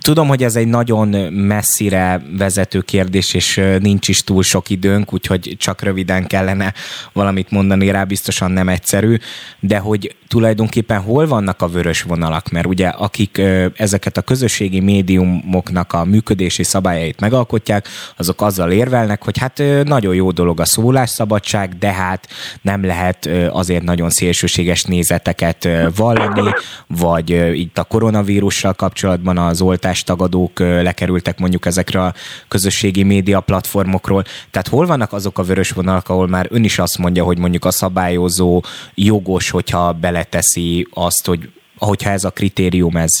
Tudom, hogy ez egy nagyon messzire vezető kérdés, és nincs is túl sok időnk, úgyhogy csak röviden kellene valamit mondani rá, biztosan nem egyszerű, de hogy tulajdonképpen hol vannak a vörös vonalak, mert ugye akik ezeket a közösségi médiumoknak a működési szabályait megalkotják, azok azzal érvelnek, hogy hát nagyon jó dolog a szólásszabadság, de hát nem lehet azért nagyon szélsőséges nézeteket vallani, vagy itt a koronavírussal kapcsolatban az oltás tagadók lekerültek mondjuk ezekre a közösségi média platformokról. Tehát hol vannak azok a vörös vonalak, ahol már ön is azt mondja, hogy mondjuk a szabályozó jogos, hogyha beleteszi azt, hogy hogyha ez a kritérium ez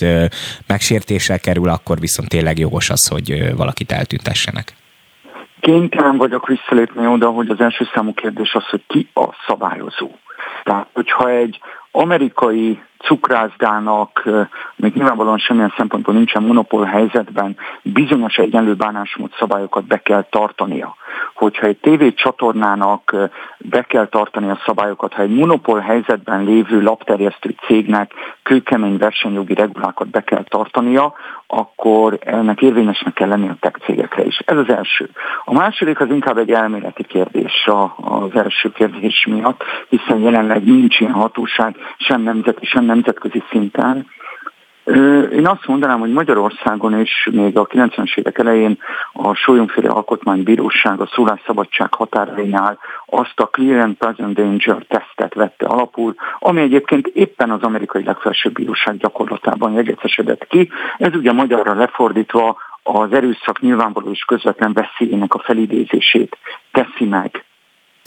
megsértésre kerül, akkor viszont tényleg jogos az, hogy valakit eltüntessenek. Kénytelen vagyok visszalépni oda, hogy az első számú kérdés az, hogy ki a szabályozó. Tehát, hogyha egy amerikai cukrászdának még nyilvánvalóan semmilyen szempontból nincsen monopól helyzetben, bizonyos egyenlő bánásmód szabályokat be kell tartania. Hogyha egy tévécsatornának be kell tartani a szabályokat, ha egy monopól helyzetben lévő lapterjesztő cégnek kőkemény versenyjogi regulákat be kell tartania, akkor ennek érvényesnek kell lenni a tech cégekre is. Ez az első. A második az inkább egy elméleti kérdés az első kérdés miatt, hiszen jelenleg nincs ilyen hatóság, sem nemzeti, sem nemzetközi szinten. Én azt mondanám, hogy Magyarországon is még a 90-es évek elején a Sólyomféle Alkotmánybíróság a szólásszabadság határainál azt a Clear and Present Danger tesztet vette alapul, ami egyébként éppen az amerikai legfelsőbb bíróság gyakorlatában jegyecesedett ki. Ez ugye magyarra lefordítva az erőszak nyilvánvaló és közvetlen veszélyének a felidézését teszi meg.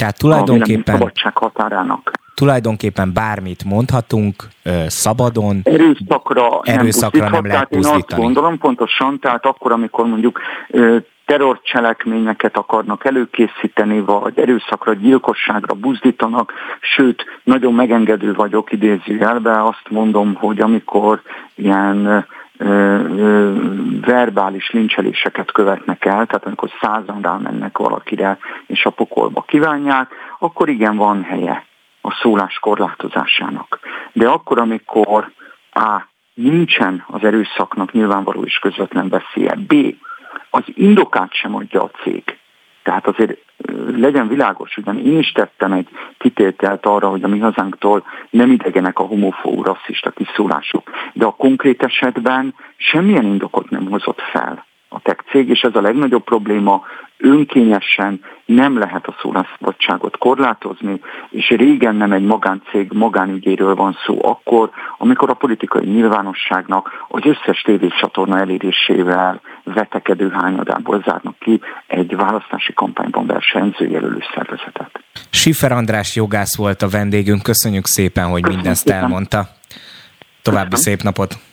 Tehát tulajdonképpen... A szabadság határának tulajdonképpen bármit mondhatunk, szabadon, erőszakra, erőszakra nem, nem lehet pusztítani. Én azt gondolom pontosan, tehát akkor, amikor mondjuk terrorcselekményeket akarnak előkészíteni, vagy erőszakra, gyilkosságra buzdítanak, sőt, nagyon megengedő vagyok idézőjelbe, azt mondom, hogy amikor ilyen verbális lincseléseket követnek el, tehát amikor százan rámennek valakire, és a pokolba kívánják, akkor igen, van helye a szólás korlátozásának. De akkor, amikor A. nincsen az erőszaknak nyilvánvaló és közvetlen veszélye, B. az indokát sem adja a cég. Tehát azért legyen világos, ugyan én is tettem egy kitételt arra, hogy a mi hazánktól nem idegenek a homofób, rasszista kiszólások, de a konkrét esetben semmilyen indokot nem hozott fel a tech cég, és ez a legnagyobb probléma, önkényesen nem lehet a szólásszabadságot korlátozni, és régen nem egy magáncég magánügyéről van szó akkor, amikor a politikai nyilvánosságnak az összes tévécsatorna elérésével vetekedő hányadából zárnak ki egy választási kampányban versenyző jelölő szervezetet. Sifer András jogász volt a vendégünk, köszönjük szépen, hogy Köszönjük mindezt szépen. elmondta. További Köszönöm. szép napot!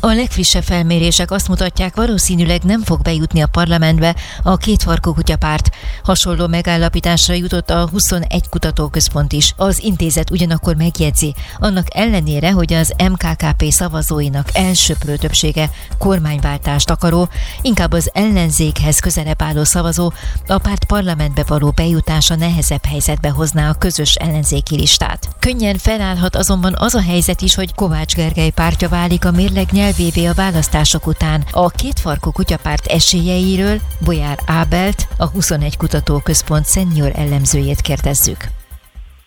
a legfrissebb felmérések azt mutatják, valószínűleg nem fog bejutni a parlamentbe a két farkú kutyapárt. Hasonló megállapításra jutott a 21 kutatóközpont is. Az intézet ugyanakkor megjegyzi, annak ellenére, hogy az MKKP szavazóinak elsőprő többsége kormányváltást akaró, inkább az ellenzékhez közelebb álló szavazó a párt parlamentbe való bejutása nehezebb helyzetbe hozná a közös ellenzéki listát. Könnyen felállhat azonban az a helyzet is, hogy Kovács Gergely pártja válik a mérleg nyelv nyelvévé a választások után. A kétfarkú kutyapárt esélyeiről Bolyár Ábelt, a 21 Kutatóközpont szenior ellenzőjét kérdezzük.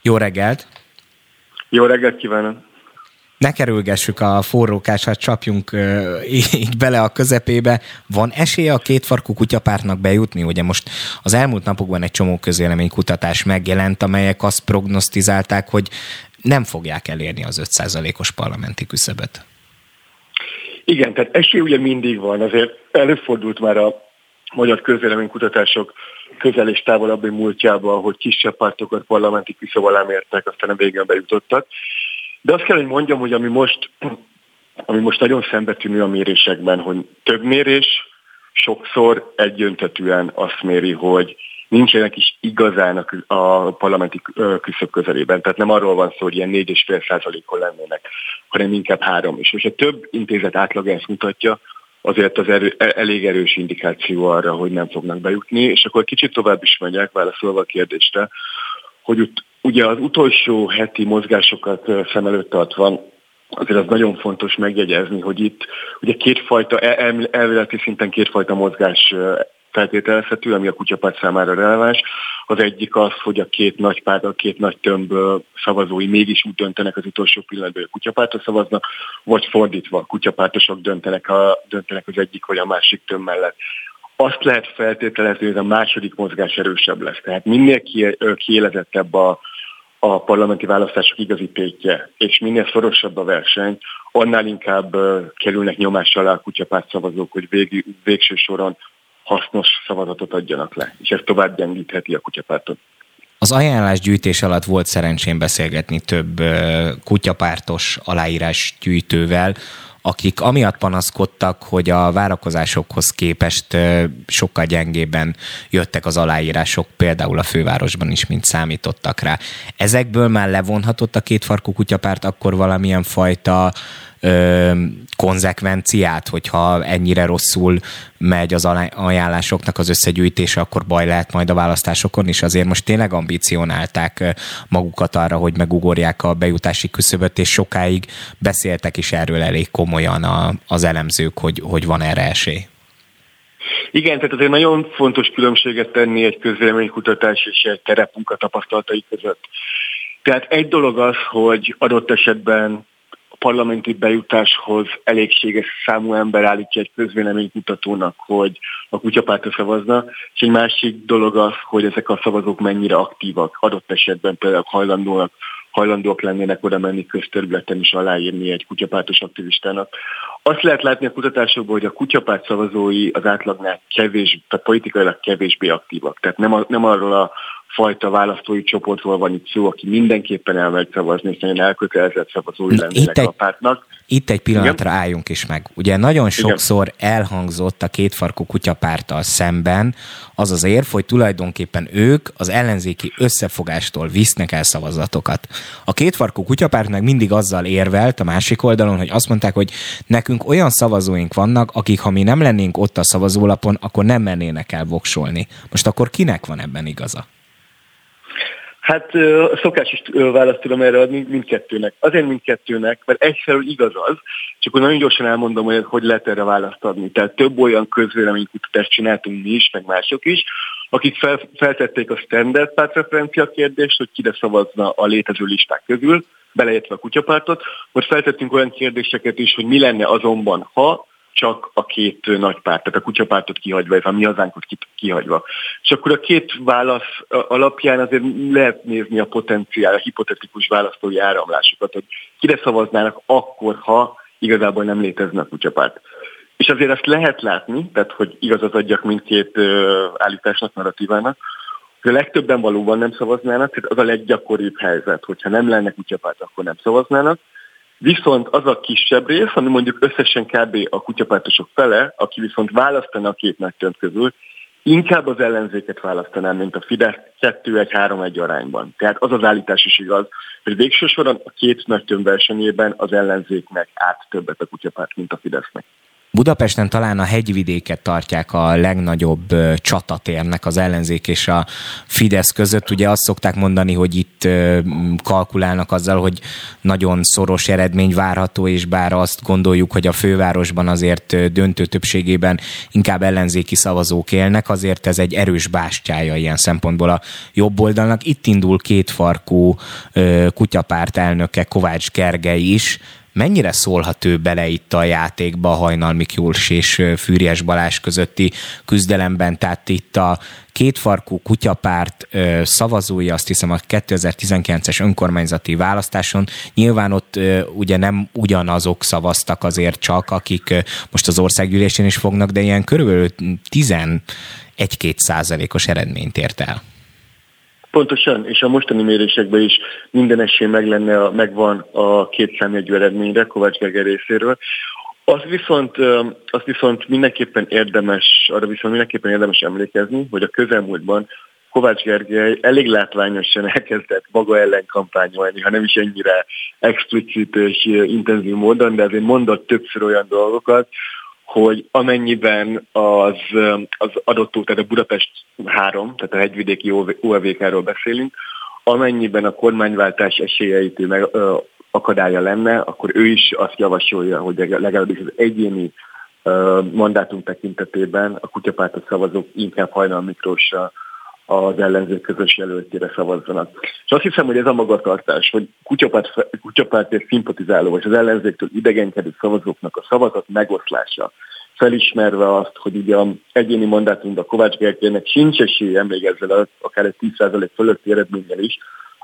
Jó reggelt! Jó reggelt kívánok! ne kerülgessük a forrókását, csapjunk így bele a közepébe. Van esélye a kétfarkú kutyapártnak bejutni? Ugye most az elmúlt napokban egy csomó közéleménykutatás megjelent, amelyek azt prognosztizálták, hogy nem fogják elérni az 5%-os parlamenti küszöböt. Igen, tehát esély ugye mindig van, azért előfordult már a magyar közéleménykutatások közel és távolabbi múltjában, hogy kisebb pártokat parlamenti küszöb alá mértek, aztán a végén bejutottak. De azt kell, hogy mondjam, hogy ami most, ami most nagyon szembetűnő a mérésekben, hogy több mérés sokszor egyöntetűen azt méri, hogy nincsenek is igazán a parlamenti küszöb közelében. Tehát nem arról van szó, hogy ilyen 4,5 százalékon lennének, hanem inkább három is. És a több intézet átlag ezt mutatja, azért az erő, e, elég erős indikáció arra, hogy nem fognak bejutni, és akkor kicsit tovább is megyek, válaszolva a kérdésre, hogy ut, ugye az utolsó heti mozgásokat szem előtt tartva, azért az nagyon fontos megjegyezni, hogy itt ugye kétfajta, el, elméleti szinten kétfajta mozgás feltételezhető, ami a kutyapárt számára releváns. Az egyik az, hogy a két nagy párt, a két nagy tömb szavazói mégis úgy döntenek az utolsó pillanatban, hogy a kutyapártra szavaznak, vagy fordítva, a kutyapártosok döntenek, a, döntenek az egyik vagy a másik tömb mellett azt lehet feltételezni, hogy a második mozgás erősebb lesz. Tehát minél kiélezettebb a, a parlamenti választások igazi tétje, és minél szorosabb a verseny, annál inkább kerülnek nyomás alá a kutyapárt szavazók, hogy vég, végső soron hasznos szavazatot adjanak le, és ez tovább gyengítheti a kutyapártot. Az ajánlásgyűjtés alatt volt szerencsém beszélgetni több kutyapártos aláírás gyűjtővel, akik amiatt panaszkodtak, hogy a várakozásokhoz képest sokkal gyengében jöttek az aláírások, például a fővárosban is, mint számítottak rá. Ezekből már levonhatott a kétfarkú kutyapárt akkor valamilyen fajta ö, konzekvenciát, hogyha ennyire rosszul megy az ajánlásoknak az összegyűjtése, akkor baj lehet majd a választásokon is. Azért most tényleg ambicionálták magukat arra, hogy megugorják a bejutási küszöböt, és sokáig beszéltek is erről elég komolyan a, az elemzők, hogy, hogy van erre esély. Igen, tehát azért nagyon fontos különbséget tenni egy közvéleménykutatás és egy terepmunka tapasztalatai között. Tehát egy dolog az, hogy adott esetben parlamenti bejutáshoz elégséges számú ember állítja egy közvéleménykutatónak, hogy a kutyapártra szavazna, és egy másik dolog az, hogy ezek a szavazók mennyire aktívak, adott esetben például hajlandóak hajlandóak lennének oda menni közterületen is aláírni egy kutyapártos aktivistának. Azt lehet látni a kutatásokból, hogy a kutyapárt szavazói az átlagnál kevés, tehát politikailag kevésbé aktívak. Tehát nem, a, nem arról a fajta választói csoportról van itt szó, aki mindenképpen elmegy szavazni, és nagyon elkötelezett szavazói lennének a pártnak. Itt egy pillanatra Igen? álljunk is meg. Ugye nagyon sokszor Igen. elhangzott a kétfarkú kutyapárttal szemben az az érv, hogy tulajdonképpen ők az ellenzéki összefogástól visznek el szavazatokat. A kétfarkú kutyapárt meg mindig azzal érvelt a másik oldalon, hogy azt mondták, hogy nekünk olyan szavazóink vannak, akik ha mi nem lennénk ott a szavazólapon, akkor nem mennének el voksolni. Most akkor kinek van ebben igaza? Hát szokás is választ tudom erre adni mindkettőnek. Azért mindkettőnek, mert egyfelől igaz az, csak nagyon gyorsan elmondom, hogy hogy lehet erre választ adni. Tehát több olyan közvéleménykutatást csináltunk mi is, meg mások is, akik fel, feltették a standard pártreferencia kérdést, hogy kire szavazna a létező listák közül, beleértve a kutyapártot, vagy feltettünk olyan kérdéseket is, hogy mi lenne azonban, ha csak a két nagy párt, tehát a kutyapártot kihagyva, a mi hazánkot kihagyva. És akkor a két válasz alapján azért lehet nézni a potenciál, a hipotetikus választói áramlásokat, hogy kire szavaznának akkor, ha igazából nem létezne a kutyapárt. És azért azt lehet látni, tehát hogy igazat adjak mindkét állításnak, narratívának, hogy a legtöbben valóban nem szavaznának, tehát az a leggyakoribb helyzet, hogyha nem lenne kutyapárt, akkor nem szavaznának, Viszont az a kisebb rész, ami mondjuk összesen kb. a kutyapártosok fele, aki viszont választana a két nagy közül, inkább az ellenzéket választanám, mint a Fidesz 2-1-3-1 arányban. Tehát az az állítás is igaz, hogy végső soron a két nagy versenyében az ellenzéknek át többet a kutyapárt, mint a Fidesznek. Budapesten talán a hegyvidéket tartják a legnagyobb csatatérnek az ellenzék és a Fidesz között. Ugye azt szokták mondani, hogy itt kalkulálnak azzal, hogy nagyon szoros eredmény várható, és bár azt gondoljuk, hogy a fővárosban azért döntő többségében inkább ellenzéki szavazók élnek, azért ez egy erős bástyája ilyen szempontból a jobb oldalnak. Itt indul kétfarkú kutyapárt elnöke Kovács Gergely is, Mennyire szólhat ő bele itt a játékba a Hajnal Miklós és Fűries Balázs közötti küzdelemben? Tehát itt a kétfarkú kutyapárt szavazói, azt hiszem a 2019-es önkormányzati választáson, nyilván ott ugye nem ugyanazok szavaztak azért csak, akik most az országgyűlésén is fognak, de ilyen körülbelül 11-2 százalékos eredményt ért el. Pontosan, és a mostani mérésekben is minden esély meg lenne, megvan a két számjegyű eredményre Kovács Gergely részéről. Az viszont, az viszont mindenképpen érdemes, arra viszont mindenképpen érdemes emlékezni, hogy a közelmúltban Kovács Gergely elég látványosan elkezdett maga ellen kampányolni, ha nem is ennyire explicit és intenzív módon, de azért mondott többször olyan dolgokat, hogy amennyiben az, az adott tehát a Budapest 3, tehát a hegyvidéki UAVK-ról beszélünk, amennyiben a kormányváltás esélyeit meg, ö, akadálya lenne, akkor ő is azt javasolja, hogy legalábbis az egyéni ö, mandátum tekintetében a kutyapártot szavazók inkább Hajnal Miklósra az ellenzék közös jelöltjére szavazzanak. És azt hiszem, hogy ez a magatartás, hogy kutyapárt, kutyapártért szimpatizáló, vagy az ellenzéktől idegenkedő szavazóknak a szavazat megoszlása, felismerve azt, hogy ugye egyéni mandátumban Kovács Gergelynek sincs esélye még ezzel akár egy 10% fölötti eredménnyel is,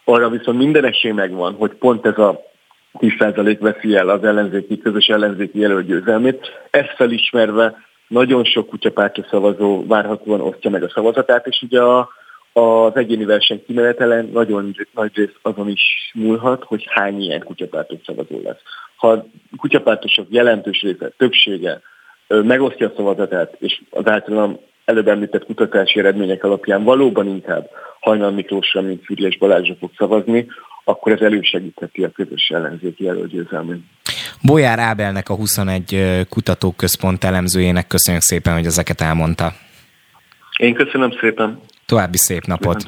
arra viszont minden esély megvan, hogy pont ez a 10% veszi el az ellenzéki, közös ellenzéki jelölt győzelmét. Ezt felismerve nagyon sok kutyapártya szavazó várhatóan osztja meg a szavazatát, és ugye a, az egyéni verseny kimenetelen nagyon nagy rész azon is múlhat, hogy hány ilyen kutyapártos szavazó lesz. Ha a kutyapártosok jelentős része, többsége megosztja a szavazatát, és az általam előbb említett kutatási eredmények alapján valóban inkább Hajnal Miklósra, mint Füriyes Balázsra fog szavazni, akkor ez elősegítheti a közös ellenzéki jelölgyőzelmét. Bolyár Ábelnek a 21 kutatóközpont elemzőjének köszönjük szépen, hogy ezeket elmondta. Én köszönöm szépen. További szép napot.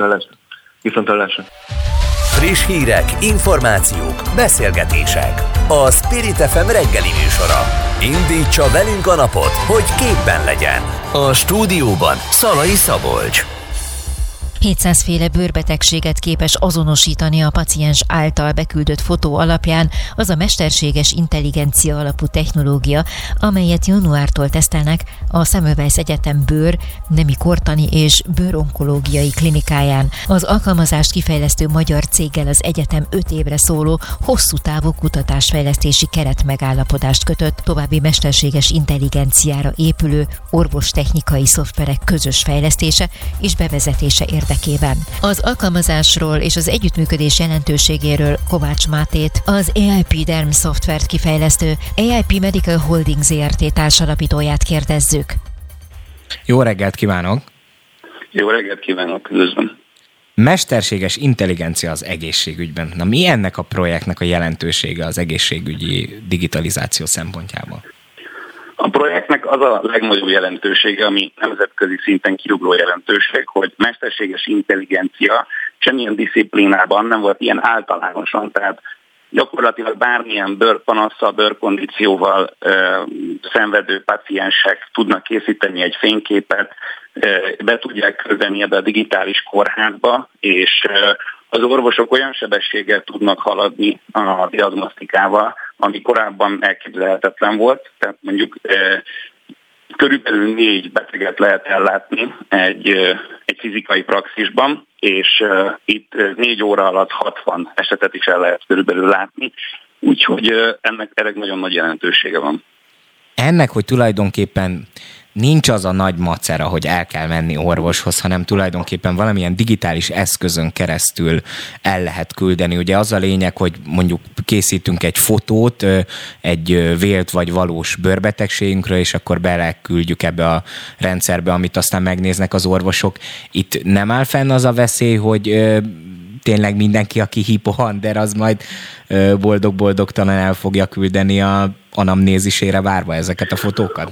Viszontlátásra. Friss hírek, információk, beszélgetések. A Spirit FM reggeli műsora. Indítsa velünk a napot, hogy képben legyen. A stúdióban Szalai Szabolcs. 700 féle bőrbetegséget képes azonosítani a paciens által beküldött fotó alapján az a mesterséges intelligencia alapú technológia, amelyet januártól tesztelnek a Semmelweis Egyetem bőr, nemi kortani és bőronkológiai klinikáján. Az alkalmazást kifejlesztő magyar céggel az egyetem 5 évre szóló hosszú távú kutatásfejlesztési keret megállapodást kötött, további mesterséges intelligenciára épülő orvostechnikai szoftverek közös fejlesztése és bevezetése érdekében érdekében. Az alkalmazásról és az együttműködés jelentőségéről Kovács Mátét, az AIP Derm szoftvert kifejlesztő AIP Medical Holding ZRT társalapítóját kérdezzük. Jó reggelt kívánok! Jó reggelt kívánok, üdvözlöm! Mesterséges intelligencia az egészségügyben. Na mi ennek a projektnek a jelentősége az egészségügyi digitalizáció szempontjából? A projektnek az a legnagyobb jelentősége, ami nemzetközi szinten kiugró jelentőség, hogy mesterséges intelligencia semmilyen disziplinában nem volt ilyen általánosan, tehát gyakorlatilag bármilyen bőrpanasszal, bőrkondícióval ö, szenvedő paciensek tudnak készíteni egy fényképet, ö, be tudják küldeni ebbe a digitális kórházba, és ö, az orvosok olyan sebességgel tudnak haladni a diagnosztikával, ami korábban elképzelhetetlen volt. Tehát mondjuk körülbelül négy beteget lehet ellátni egy, egy fizikai praxisban, és itt négy óra alatt 60 esetet is el lehet körülbelül látni, úgyhogy ennek, ennek nagyon nagy jelentősége van. Ennek, hogy tulajdonképpen nincs az a nagy macera, hogy el kell menni orvoshoz, hanem tulajdonképpen valamilyen digitális eszközön keresztül el lehet küldeni. Ugye az a lényeg, hogy mondjuk készítünk egy fotót egy vélt vagy valós bőrbetegségünkről, és akkor beleküldjük ebbe a rendszerbe, amit aztán megnéznek az orvosok. Itt nem áll fenn az a veszély, hogy tényleg mindenki, aki hipohander, az majd boldog-boldogtalan el fogja küldeni a anamnézisére várva ezeket a fotókat?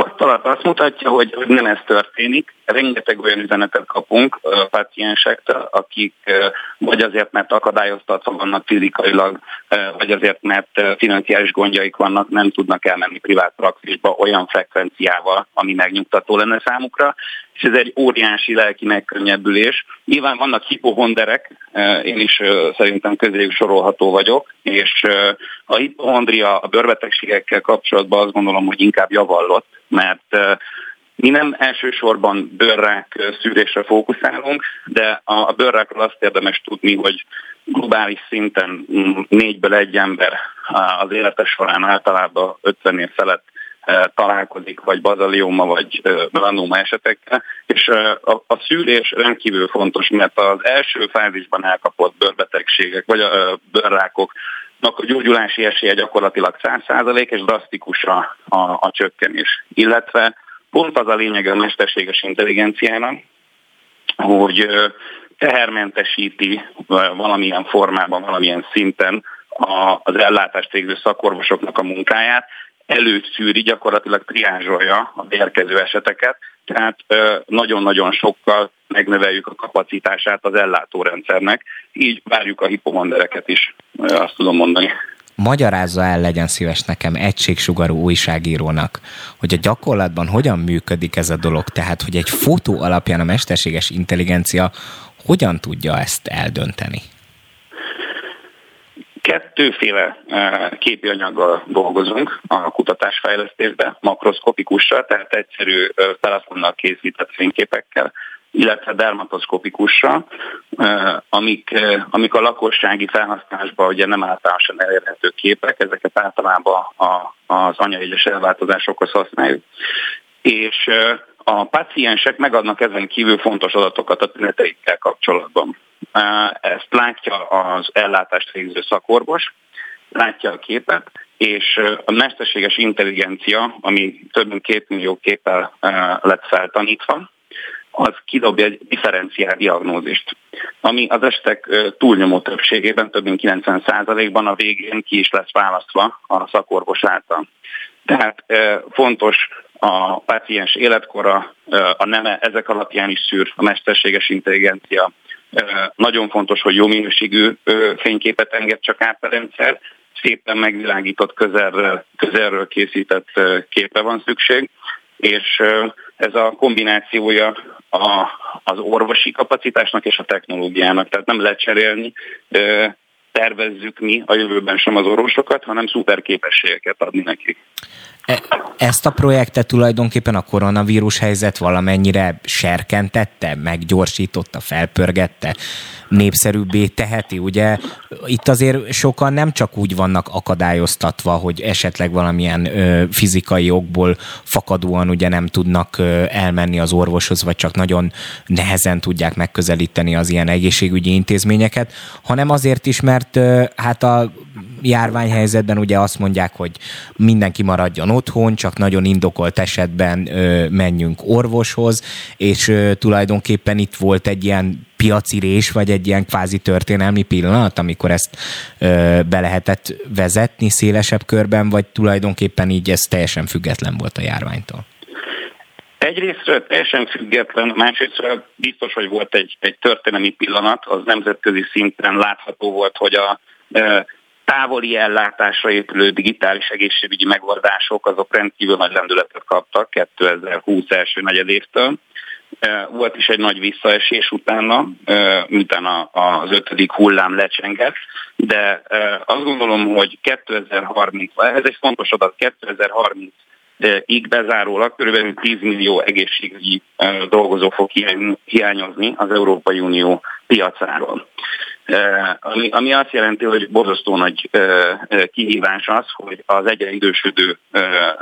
tapasztalat azt mutatja, hogy, nem ez történik. Rengeteg olyan üzenetet kapunk a akik vagy azért, mert akadályoztatva vannak fizikailag, vagy azért, mert financiális gondjaik vannak, nem tudnak elmenni privát praxisba olyan frekvenciával, ami megnyugtató lenne számukra, és ez egy óriási lelki megkönnyebbülés. Nyilván vannak hipohonderek, én is szerintem közéjük sorolható vagyok, és a hipohondria a bőrbetegségekkel kapcsolatban azt gondolom, hogy inkább javallott, mert mi nem elsősorban bőrrák szűrésre fókuszálunk, de a bőrrákról azt érdemes tudni, hogy globális szinten négyből egy ember az élete során általában 50 év felett találkozik, vagy bazalioma, vagy melanoma esetekkel, és a, a szűrés rendkívül fontos, mert az első fázisban elkapott bőrbetegségek, vagy a bőrrákok a gyógyulási esélye gyakorlatilag 100% és drasztikus a, a, a csökkenés. Illetve pont az a lényeg a mesterséges intelligenciának, hogy tehermentesíti valamilyen formában, valamilyen szinten az ellátást végző szakorvosoknak a munkáját, előszűri, gyakorlatilag triázsolja a érkező eseteket, tehát nagyon-nagyon sokkal megnöveljük a kapacitását az ellátórendszernek, így várjuk a hipomondereket is, azt tudom mondani. Magyarázza el, legyen szíves nekem egységsugarú újságírónak, hogy a gyakorlatban hogyan működik ez a dolog, tehát hogy egy fotó alapján a mesterséges intelligencia hogyan tudja ezt eldönteni? Kettőféle eh, képi anyaggal dolgozunk a kutatásfejlesztésben, makroszkopikussal, tehát egyszerű eh, telefonnal készített fényképekkel, illetve dermatoszkopikusra, eh, amik, amik a lakossági felhasználásban ugye nem általánosan elérhető képek, ezeket általában a, az anyajegyes elváltozásokhoz használjuk. És a paciensek megadnak ezen kívül fontos adatokat a tüneteikkel kapcsolatban. Ezt látja az ellátást végző szakorvos, látja a képet, és a mesterséges intelligencia, ami több mint két millió képpel lett feltanítva, az kidobja egy differenciál diagnózist, ami az esetek túlnyomó többségében, több mint 90%-ban a végén ki is lesz választva a szakorvos által. Tehát fontos a páciens életkora, a neme, ezek alapján is szűr a mesterséges intelligencia. Nagyon fontos, hogy jó minőségű fényképet enged csak át a rendszer, szépen megvilágított közelről, közelről készített képe van szükség, és ez a kombinációja a, az orvosi kapacitásnak és a technológiának, tehát nem lehet cserélni, tervezzük mi a jövőben sem az orvosokat, hanem szuper képességeket adni nekik. E, ezt a projektet tulajdonképpen a koronavírus helyzet valamennyire serkentette, meggyorsította, felpörgette, népszerűbbé teheti. Ugye itt azért sokan nem csak úgy vannak akadályoztatva, hogy esetleg valamilyen ö, fizikai okból fakadóan ugye nem tudnak ö, elmenni az orvoshoz, vagy csak nagyon nehezen tudják megközelíteni az ilyen egészségügyi intézményeket, hanem azért is, mert ö, hát a járványhelyzetben ugye azt mondják, hogy mindenki maradjon otthon, csak nagyon indokolt esetben menjünk orvoshoz, és tulajdonképpen itt volt egy ilyen piacirés, vagy egy ilyen kvázi történelmi pillanat, amikor ezt be lehetett vezetni szélesebb körben, vagy tulajdonképpen így ez teljesen független volt a járványtól? Egyrésztről teljesen független, másrésztről biztos, hogy volt egy, egy történelmi pillanat, az nemzetközi szinten látható volt, hogy a távoli ellátásra épülő digitális egészségügyi megoldások azok rendkívül nagy lendületet kaptak 2020 első negyedévtől. Volt is egy nagy visszaesés utána, miután az ötödik hullám lecsengett, de azt gondolom, hogy 2030, ez egy fontos adat, 2030 így bezárólag kb. 10 millió egészségügyi dolgozó fog hiányozni az Európai Unió piacáról. Ami, azt jelenti, hogy borzasztó nagy kihívás az, hogy az egyre idősödő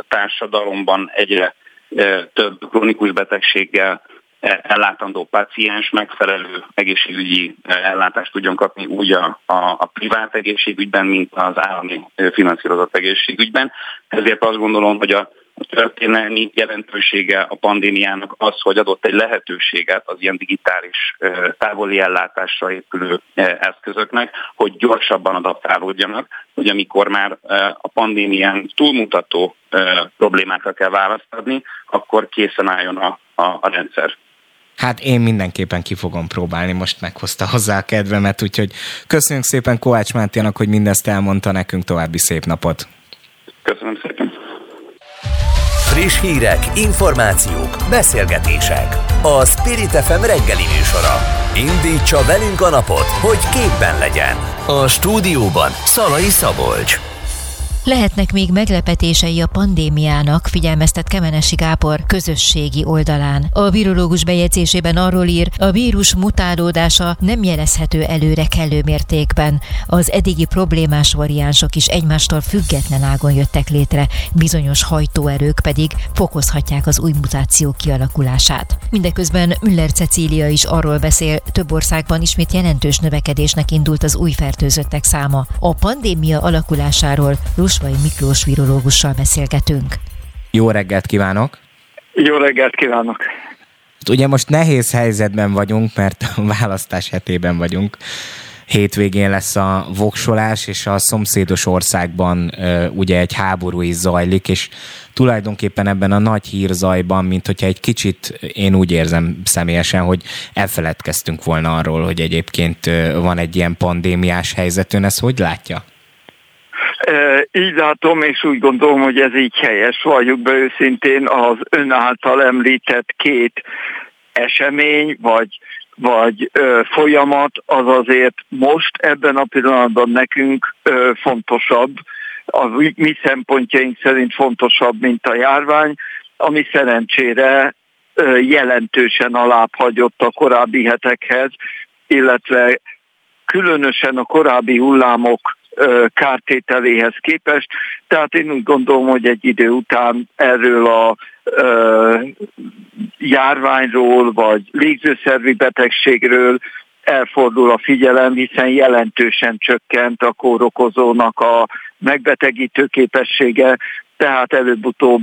társadalomban egyre több krónikus betegséggel ellátandó paciens megfelelő egészségügyi ellátást tudjon kapni úgy a, a, a privát egészségügyben, mint az állami finanszírozott egészségügyben. Ezért azt gondolom, hogy a történelmi jelentősége a pandémiának az, hogy adott egy lehetőséget az ilyen digitális távoli ellátásra épülő eszközöknek, hogy gyorsabban adaptálódjanak, hogy amikor már a pandémián túlmutató problémákra kell választ adni, akkor készen álljon a, a, a rendszer. Hát én mindenképpen ki fogom próbálni, most meghozta hozzá a kedvemet, úgyhogy köszönjük szépen Kovács Mátyának, hogy mindezt elmondta nekünk, további szép napot! Köszönöm szépen! Friss hírek, információk, beszélgetések. A Spirit FM reggeli műsora. Indítsa velünk a napot, hogy képben legyen. A stúdióban Szalai Szabolcs. Lehetnek még meglepetései a pandémiának, figyelmeztet Kemenesi Gábor közösségi oldalán. A virológus bejegyzésében arról ír, a vírus mutálódása nem jelezhető előre kellő mértékben. Az eddigi problémás variánsok is egymástól független ágon jöttek létre, bizonyos hajtóerők pedig fokozhatják az új mutáció kialakulását. Mindeközben Müller Cecília is arról beszél, több országban ismét jelentős növekedésnek indult az új fertőzöttek száma. A pandémia alakulásáról Rusvai Miklós virológussal beszélgetünk. Jó reggelt kívánok! Jó reggelt kívánok! Ugye most nehéz helyzetben vagyunk, mert a választás hetében vagyunk. Hétvégén lesz a voksolás, és a szomszédos országban ugye egy háború is zajlik, és tulajdonképpen ebben a nagy hírzajban, mint hogyha egy kicsit én úgy érzem személyesen, hogy elfeledkeztünk volna arról, hogy egyébként van egy ilyen pandémiás helyzet. Ön ezt hogy látja? Így látom, és úgy gondolom, hogy ez így helyes. Vagyok be őszintén az ön által említett két esemény, vagy, vagy ö, folyamat, az azért most ebben a pillanatban nekünk ö, fontosabb, a mi szempontjaink szerint fontosabb, mint a járvány, ami szerencsére ö, jelentősen alább hagyott a korábbi hetekhez, illetve különösen a korábbi hullámok kártételéhez képest. Tehát én úgy gondolom, hogy egy idő után erről a járványról vagy légzőszervi betegségről elfordul a figyelem, hiszen jelentősen csökkent a kórokozónak a megbetegítő képessége, tehát előbb-utóbb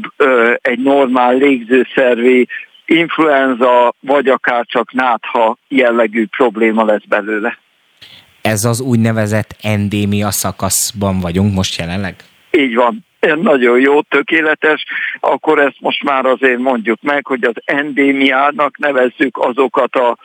egy normál légzőszervi influenza, vagy akár csak nátha jellegű probléma lesz belőle ez az úgynevezett endémia szakaszban vagyunk most jelenleg? Így van. Nagyon jó, tökéletes. Akkor ezt most már azért mondjuk meg, hogy az endémiának nevezzük azokat a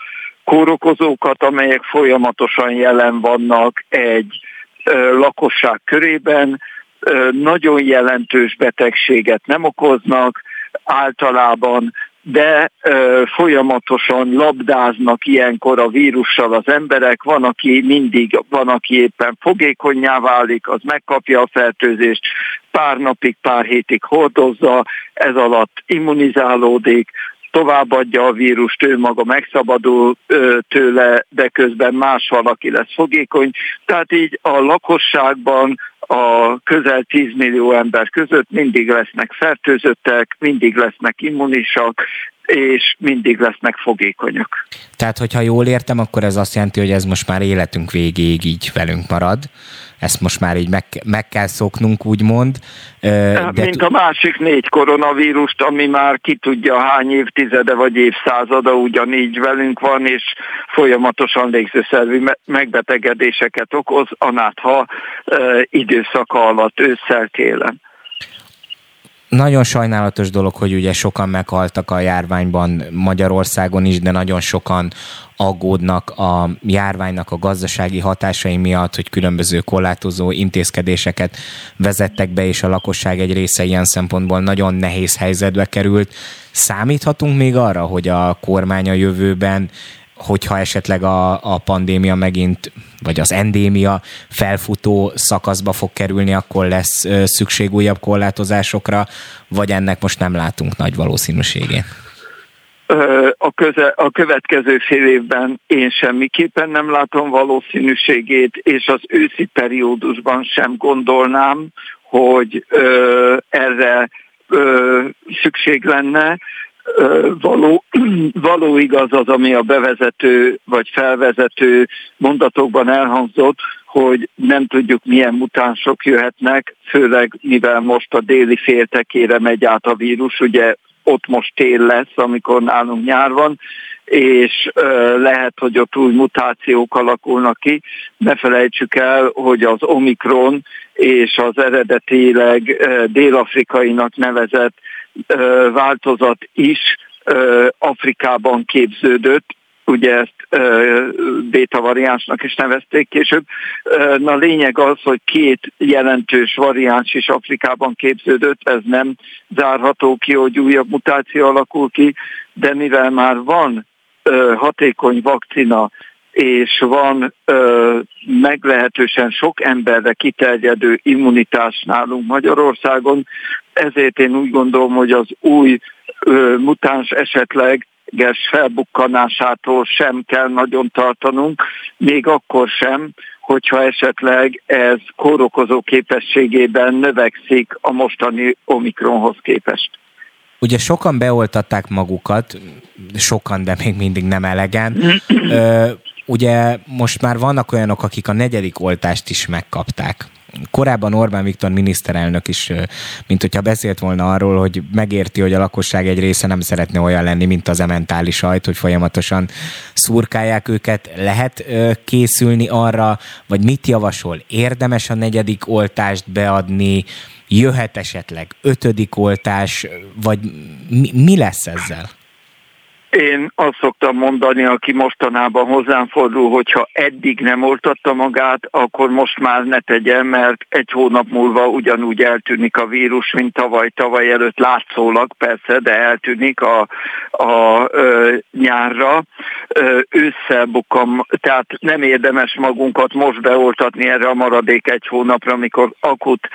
kórokozókat, amelyek folyamatosan jelen vannak egy ö, lakosság körében, ö, nagyon jelentős betegséget nem okoznak, általában de ö, folyamatosan labdáznak ilyenkor a vírussal az emberek, van, aki mindig, van, aki éppen fogékonyá válik, az megkapja a fertőzést, pár napig, pár hétig hordozza, ez alatt immunizálódik, továbbadja a vírust, ő maga megszabadul ö, tőle, de közben más valaki lesz fogékony. Tehát így a lakosságban a közel 10 millió ember között mindig lesznek fertőzöttek, mindig lesznek immunisak, és mindig lesznek fogékonyak. Tehát, hogyha jól értem, akkor ez azt jelenti, hogy ez most már életünk végéig így velünk marad. Ezt most már így meg, meg kell szoknunk, úgymond. De Mint a másik négy koronavírust, ami már ki tudja hány évtizede vagy évszázada ugyanígy velünk van, és folyamatosan légzőszervi megbetegedéseket okoz, anátha időszaka alatt ősszel télen. Nagyon sajnálatos dolog, hogy ugye sokan meghaltak a járványban Magyarországon is, de nagyon sokan aggódnak a járványnak a gazdasági hatásai miatt, hogy különböző korlátozó intézkedéseket vezettek be, és a lakosság egy része ilyen szempontból nagyon nehéz helyzetbe került. Számíthatunk még arra, hogy a kormány a jövőben hogyha esetleg a, a pandémia megint, vagy az endémia felfutó szakaszba fog kerülni, akkor lesz szükség újabb korlátozásokra, vagy ennek most nem látunk nagy valószínűségét? A, köze, a következő fél évben én semmiképpen nem látom valószínűségét, és az őszi periódusban sem gondolnám, hogy ö, erre ö, szükség lenne való, való igaz az, ami a bevezető vagy felvezető mondatokban elhangzott, hogy nem tudjuk milyen mutánsok jöhetnek, főleg mivel most a déli féltekére megy át a vírus, ugye ott most tél lesz, amikor nálunk nyár van, és lehet, hogy ott új mutációk alakulnak ki. Ne felejtsük el, hogy az Omikron és az eredetileg dél-afrikainak nevezett változat is Afrikában képződött, ugye ezt beta variánsnak is nevezték később. Na lényeg az, hogy két jelentős variáns is Afrikában képződött, ez nem zárható ki, hogy újabb mutáció alakul ki, de mivel már van hatékony vakcina, és van ö, meglehetősen sok emberre kiterjedő immunitás nálunk Magyarországon, ezért én úgy gondolom, hogy az új ö, mutáns esetleg felbukkanásától sem kell nagyon tartanunk, még akkor sem, hogyha esetleg ez kórokozó képességében növekszik a mostani Omikronhoz képest. Ugye sokan beoltatták magukat, sokan, de még mindig nem elegen. Ugye most már vannak olyanok, akik a negyedik oltást is megkapták. Korábban Orbán Viktor miniszterelnök is, mint hogyha beszélt volna arról, hogy megérti, hogy a lakosság egy része nem szeretne olyan lenni, mint az ementális sajt, hogy folyamatosan szurkálják őket. Lehet készülni arra, vagy mit javasol? Érdemes a negyedik oltást beadni? jöhet esetleg ötödik oltás, vagy mi, mi lesz ezzel? Én azt szoktam mondani, aki mostanában hozzám fordul, hogyha eddig nem oltatta magát, akkor most már ne tegye, mert egy hónap múlva ugyanúgy eltűnik a vírus, mint tavaly, tavaly előtt látszólag persze, de eltűnik a, a, a nyárra. Ősszel bukam, tehát nem érdemes magunkat most beoltatni erre a maradék egy hónapra, amikor akut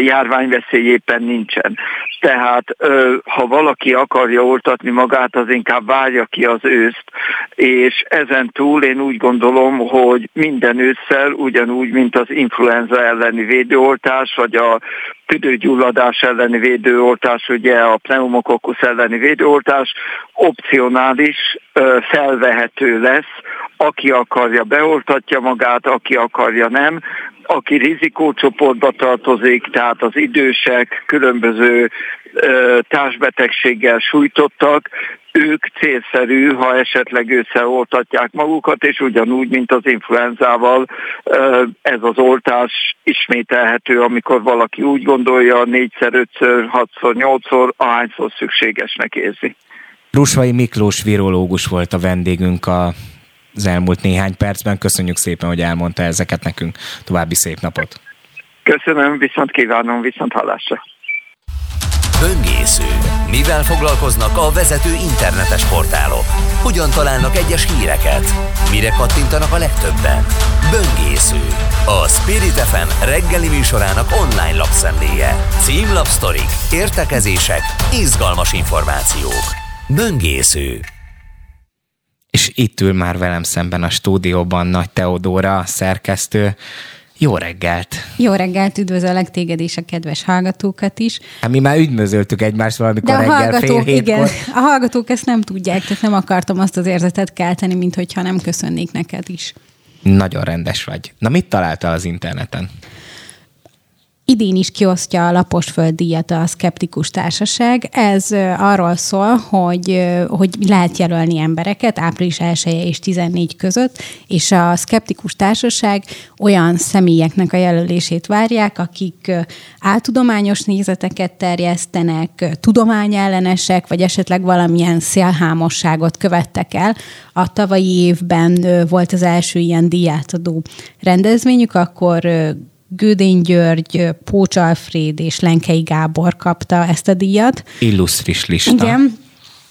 járványveszély éppen nincsen. Tehát ha valaki akarja oltatni magát, az inkább várja ki az őszt, és ezen túl én úgy gondolom, hogy minden ősszel, ugyanúgy, mint az influenza elleni védőoltás, vagy a tüdőgyulladás elleni védőoltás, ugye a pneumokokkusz elleni védőoltás opcionális, felvehető lesz, aki akarja beoltatja magát, aki akarja nem, aki rizikócsoportba tartozik, tehát az idősek, különböző társbetegséggel sújtottak, ők célszerű, ha esetleg összeoltatják magukat, és ugyanúgy, mint az influenzával, ez az oltás ismételhető, amikor valaki úgy gondolja, négyszer, ötször, hatszor, nyolcszor, ahányszor szükségesnek érzi. Rusvai Miklós virológus volt a vendégünk a az elmúlt néhány percben. Köszönjük szépen, hogy elmondta ezeket nekünk. További szép napot! Köszönöm, viszont kívánom, viszont hallásra! Böngésző. Mivel foglalkoznak a vezető internetes portálok? Hogyan találnak egyes híreket? Mire kattintanak a legtöbben? Böngésző. A Spirit FM reggeli műsorának online lapszemléje. Címlapsztorik, értekezések, izgalmas információk. Böngésző. És itt ül már velem szemben a stúdióban Nagy Teodóra, szerkesztő. Jó reggelt! Jó reggelt, üdvözöllek téged és a kedves hallgatókat is. Hát mi már üdvözöltük egymást valamikor De a reggel hallgatók, fél igen, a hallgatók ezt nem tudják, tehát nem akartam azt az érzetet kelteni, mint hogyha nem köszönnék neked is. Nagyon rendes vagy. Na mit találtál az interneten? Idén is kiosztja a Laposföld díjat a Skeptikus Társaság. Ez arról szól, hogy, hogy lehet jelölni embereket április 1 és 14 között, és a Skeptikus Társaság olyan személyeknek a jelölését várják, akik áltudományos nézeteket terjesztenek, tudományellenesek, vagy esetleg valamilyen szélhámosságot követtek el. A tavalyi évben volt az első ilyen díjátadó rendezvényük, akkor Gődény György, Pócs Alfréd és Lenkei Gábor kapta ezt a díjat. Illusztris lista. Igen,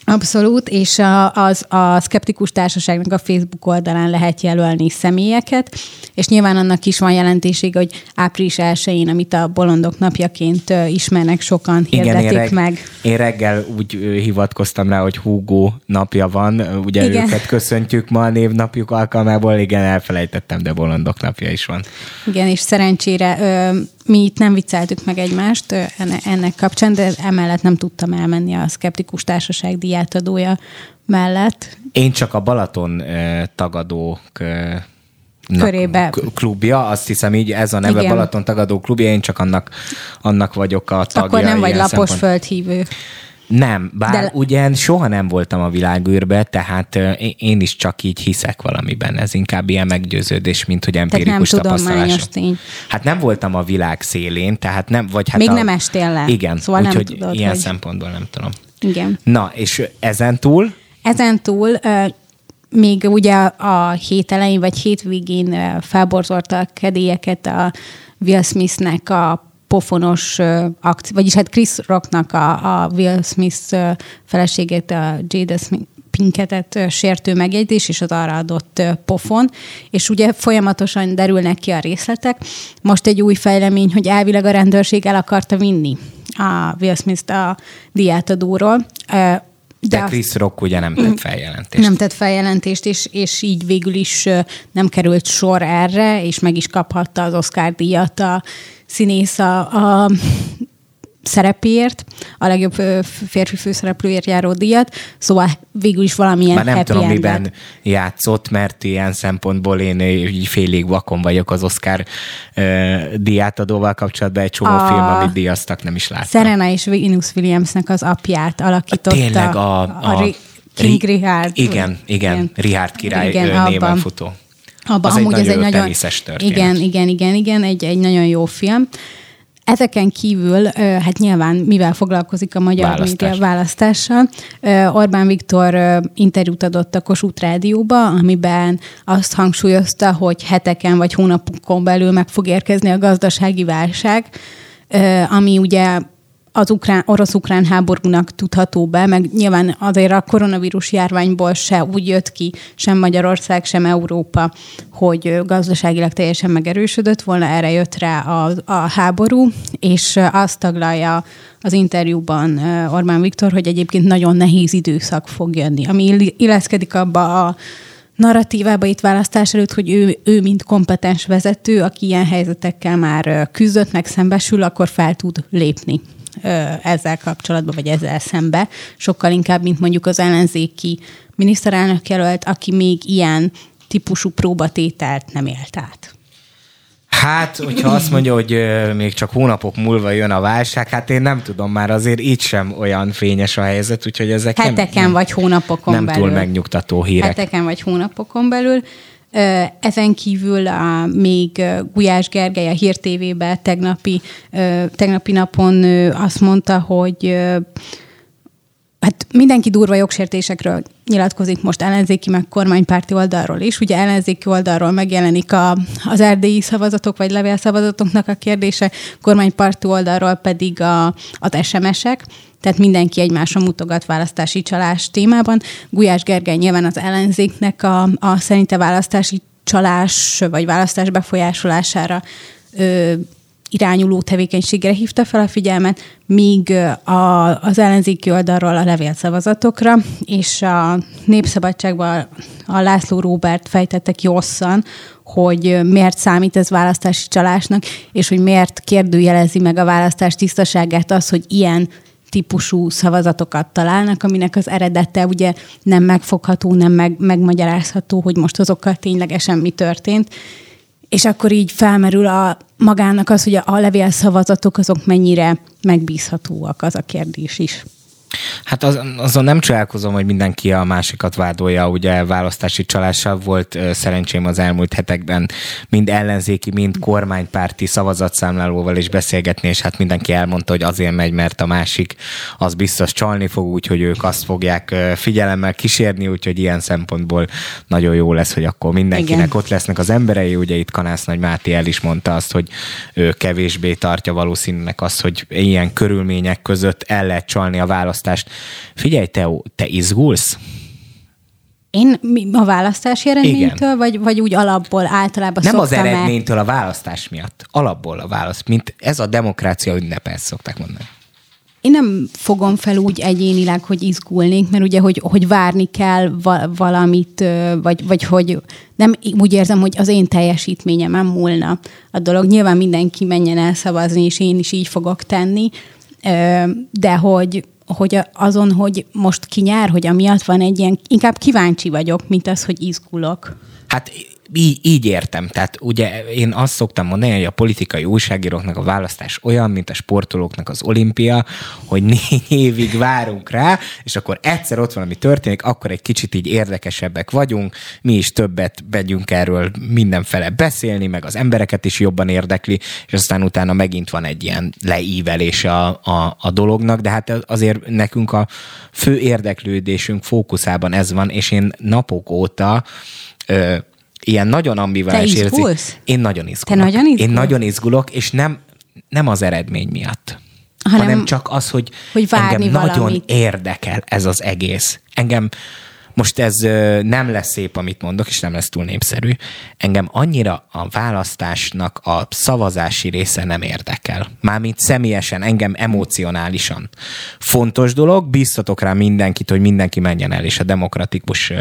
Abszolút, és a, az, a Skeptikus Társaságnak a Facebook oldalán lehet jelölni személyeket, és nyilván annak is van jelentősége, hogy április 1 amit a bolondok napjaként ismernek sokan, hirdetik Igen, én reg- meg. Én reggel úgy hivatkoztam rá, hogy Hugo napja van, ugye Igen. őket köszöntjük ma a névnapjuk alkalmából, igen, elfelejtettem, de bolondok napja is van. Igen, és szerencsére mi itt nem vicceltük meg egymást ennek kapcsán, de emellett nem tudtam elmenni a Skeptikus Társaság diátadója mellett. Én csak a Balaton tagadók körébe. klubja, azt hiszem így ez a neve Igen. Balaton tagadó klubja, én csak annak, annak vagyok a tagja. Akkor nem vagy lapos földhívő. Nem, bár De... ugyan soha nem voltam a világűrbe, tehát én is csak így hiszek valamiben. Ez inkább ilyen meggyőződés, mint hogy empirikus tehát nem tapasztalás. Tény. Hát nem voltam a világ szélén, tehát nem, vagy hát Még a... nem estél le. Igen, szóval úgyhogy ilyen hogy... szempontból nem tudom. Igen. Na, és ezen túl? Ezen túl uh, még ugye a hét elején vagy hétvégén felborzolta a kedélyeket a Will Smithnek a pofonos akció, vagyis hát Chris Rocknak a, a Will Smith feleségét, a Jada Pinketet sértő megjegyzés, és az arra adott pofon, és ugye folyamatosan derülnek ki a részletek. Most egy új fejlemény, hogy elvileg a rendőrség el akarta vinni a Will Smith-t a diátadóról, de, De Chris Rock ugye nem tett feljelentést. Nem tett feljelentést, és, és így végül is nem került sor erre, és meg is kaphatta az Oscar díjat a színész a, a szerepéért, a legjobb férfi főszereplőért járó díjat, szóval végül is valamilyen Már nem tudom, endet. miben játszott, mert ilyen szempontból én így félig vakon vagyok az Oscar uh, díjátadóval kapcsolatban, egy csomó a film, amit díjaztak, nem is láttam. Serena és Venus Williamsnek az apját alakította. Tényleg a, a, a King Richard. Igen, igen, igen. Richard király igen, néven futó. Abba, az amúgy egy ez egy nagyon... Igen, igen, igen, igen, egy, egy nagyon jó film. Ezeken kívül, hát nyilván, mivel foglalkozik a magyar Választás. média választással, Orbán Viktor interjút adott a Kossuth Rádióba, amiben azt hangsúlyozta, hogy heteken vagy hónapokon belül meg fog érkezni a gazdasági válság, ami ugye az ukrán, orosz-ukrán háborúnak tudható be, meg nyilván azért a koronavírus járványból se úgy jött ki, sem Magyarország, sem Európa, hogy gazdaságilag teljesen megerősödött volna, erre jött rá a, a háború, és azt taglalja az interjúban Orbán Viktor, hogy egyébként nagyon nehéz időszak fog jönni, ami illeszkedik abba a narratívába itt választás előtt, hogy ő, ő mint kompetens vezető, aki ilyen helyzetekkel már küzdött, meg szembesül, akkor fel tud lépni ezzel kapcsolatban, vagy ezzel szembe, sokkal inkább, mint mondjuk az ellenzéki miniszterelnök jelölt, aki még ilyen típusú próbatételt nem élt át. Hát, hogyha azt mondja, hogy még csak hónapok múlva jön a válság, hát én nem tudom, már azért így sem olyan fényes a helyzet, úgyhogy ezek Heteken nem, vagy hónapokon nem belül. túl megnyugtató hírek. Heteken vagy hónapokon belül. Ezen kívül a, még Gulyás Gergely a Hír TV-be tegnapi, tegnapi napon azt mondta, hogy hát mindenki durva jogsértésekről nyilatkozik most ellenzéki, meg kormánypárti oldalról is. Ugye ellenzéki oldalról megjelenik a, az erdélyi szavazatok, vagy levélszavazatoknak a kérdése, kormánypárti oldalról pedig a, az SMS-ek tehát mindenki egymásra mutogat választási csalás témában. Gulyás Gergely nyilván az ellenzéknek a, a szerinte választási csalás vagy választás befolyásolására ö, irányuló tevékenységre hívta fel a figyelmet, míg a, az ellenzéki oldalról a levélszavazatokra, és a Népszabadságban a László Róbert fejtette ki hosszan, hogy miért számít ez választási csalásnak, és hogy miért kérdőjelezi meg a választás tisztaságát az, hogy ilyen típusú szavazatokat találnak, aminek az eredete ugye nem megfogható, nem meg, megmagyarázható, hogy most azokkal ténylegesen mi történt. És akkor így felmerül a magának az, hogy a levélszavazatok azok mennyire megbízhatóak, az a kérdés is. Hát az, azon nem csodálkozom, hogy mindenki a másikat vádolja, ugye választási csalással volt szerencsém az elmúlt hetekben mind ellenzéki, mind kormánypárti szavazatszámlálóval is beszélgetni, és hát mindenki elmondta, hogy azért megy, mert a másik az biztos csalni fog, úgyhogy ők azt fogják figyelemmel kísérni, úgyhogy ilyen szempontból nagyon jó lesz, hogy akkor mindenkinek Igen. ott lesznek az emberei, ugye itt Kanász Nagy Máté el is mondta azt, hogy ő kevésbé tartja valószínűnek azt, hogy ilyen körülmények között el lehet csalni a választást Figyelj, te, te izgulsz? Én a választási eredménytől, vagy, vagy úgy alapból általában Nem az eredménytől, a választás miatt. Alapból a válasz, mint ez a demokrácia ünnepel, szokták mondani. Én nem fogom fel úgy egyénileg, hogy izgulnék, mert ugye, hogy, hogy várni kell valamit, vagy, vagy hogy nem úgy érzem, hogy az én teljesítményem nem múlna a dolog. Nyilván mindenki menjen el szavazni, és én is így fogok tenni, de hogy hogy azon, hogy most ki nyár, hogy amiatt van egy ilyen, inkább kíváncsi vagyok, mint az, hogy izgulok. Hát így, így értem. Tehát ugye én azt szoktam mondani, hogy a politikai újságíróknak a választás olyan, mint a sportolóknak az olimpia, hogy négy évig várunk rá, és akkor egyszer ott valami történik, akkor egy kicsit így érdekesebbek vagyunk, mi is többet vegyünk erről mindenfele beszélni, meg az embereket is jobban érdekli, és aztán utána megint van egy ilyen leívelése a, a, a dolognak, de hát azért nekünk a fő érdeklődésünk fókuszában ez van, és én napok óta ilyen nagyon ambivalens érzi. Én nagyon izgulok. Te nagyon izgulok? Én nagyon izgulok, és nem, nem az eredmény miatt, hanem, hanem csak az, hogy, hogy engem valamit. nagyon érdekel ez az egész. Engem most ez nem lesz szép, amit mondok, és nem lesz túl népszerű. Engem annyira a választásnak a szavazási része nem érdekel. Mármint személyesen, engem emocionálisan. Fontos dolog, bíztatok rá mindenkit, hogy mindenki menjen el, és a demokratikus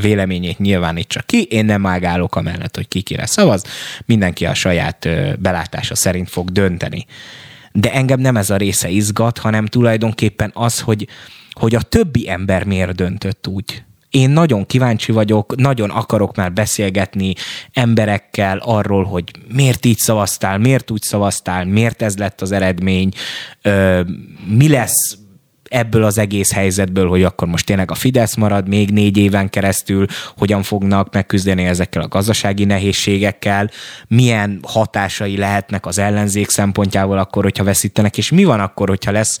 véleményét nyilvánítsa ki. Én nem ágálok amellett, hogy ki kire szavaz. Mindenki a saját belátása szerint fog dönteni. De engem nem ez a része izgat, hanem tulajdonképpen az, hogy, hogy a többi ember miért döntött úgy én nagyon kíváncsi vagyok, nagyon akarok már beszélgetni emberekkel arról, hogy miért így szavaztál, miért úgy szavaztál, miért ez lett az eredmény, mi lesz ebből az egész helyzetből, hogy akkor most tényleg a Fidesz marad még négy éven keresztül, hogyan fognak megküzdeni ezekkel a gazdasági nehézségekkel, milyen hatásai lehetnek az ellenzék szempontjából akkor, hogyha veszítenek, és mi van akkor, hogyha lesz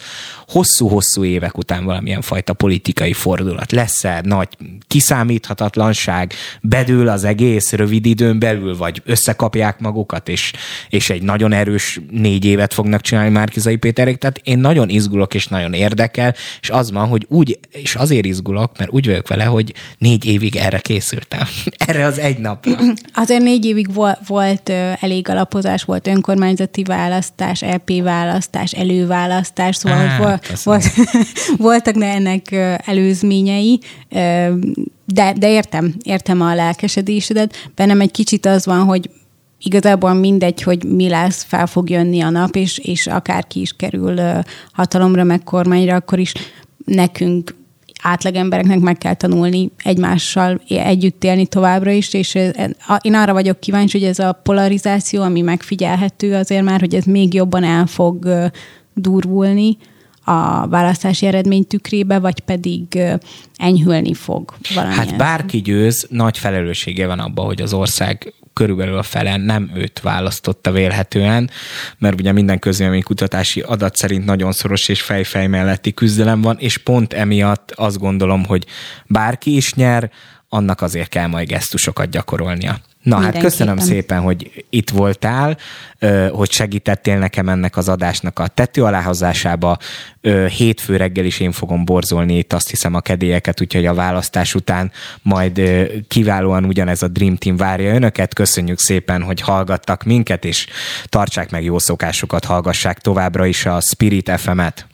hosszú-hosszú évek után valamilyen fajta politikai fordulat. Lesz-e nagy kiszámíthatatlanság, bedől az egész rövid időn belül, vagy összekapják magukat, és, és egy nagyon erős négy évet fognak csinálni Márkizai Péterék. Tehát én nagyon izgulok, és nagyon érdekel, érdekel, és az van, hogy úgy, és azért izgulok, mert úgy vagyok vele, hogy négy évig erre készültem. erre az egy napra. Azért négy évig volt, volt elég alapozás, volt önkormányzati választás, EP választás, előválasztás, szóval hát, volt, volt, voltak ennek előzményei, de, de értem, értem a lelkesedésedet. Bennem egy kicsit az van, hogy igazából mindegy, hogy mi lesz, fel fog jönni a nap, és, és akárki is kerül hatalomra, meg kormányra, akkor is nekünk átlagembereknek meg kell tanulni egymással együtt élni továbbra is, és én arra vagyok kíváncsi, hogy ez a polarizáció, ami megfigyelhető azért már, hogy ez még jobban el fog durvulni a választási eredmény tükrébe, vagy pedig enyhülni fog valamilyen. Hát bárki győz, nagy felelőssége van abban, hogy az ország körülbelül a fele nem őt választotta vélhetően, mert ugye minden kutatási adat szerint nagyon szoros és fejfej melletti küzdelem van, és pont emiatt azt gondolom, hogy bárki is nyer, annak azért kell majd gesztusokat gyakorolnia. Na hát köszönöm szépen, hogy itt voltál, hogy segítettél nekem ennek az adásnak a tető aláhozásába. Hétfő reggel is én fogom borzolni itt azt hiszem a kedélyeket, úgyhogy a választás után majd kiválóan ugyanez a Dream Team várja önöket. Köszönjük szépen, hogy hallgattak minket, és tartsák meg jó szokásokat, hallgassák továbbra is a Spirit FM-et.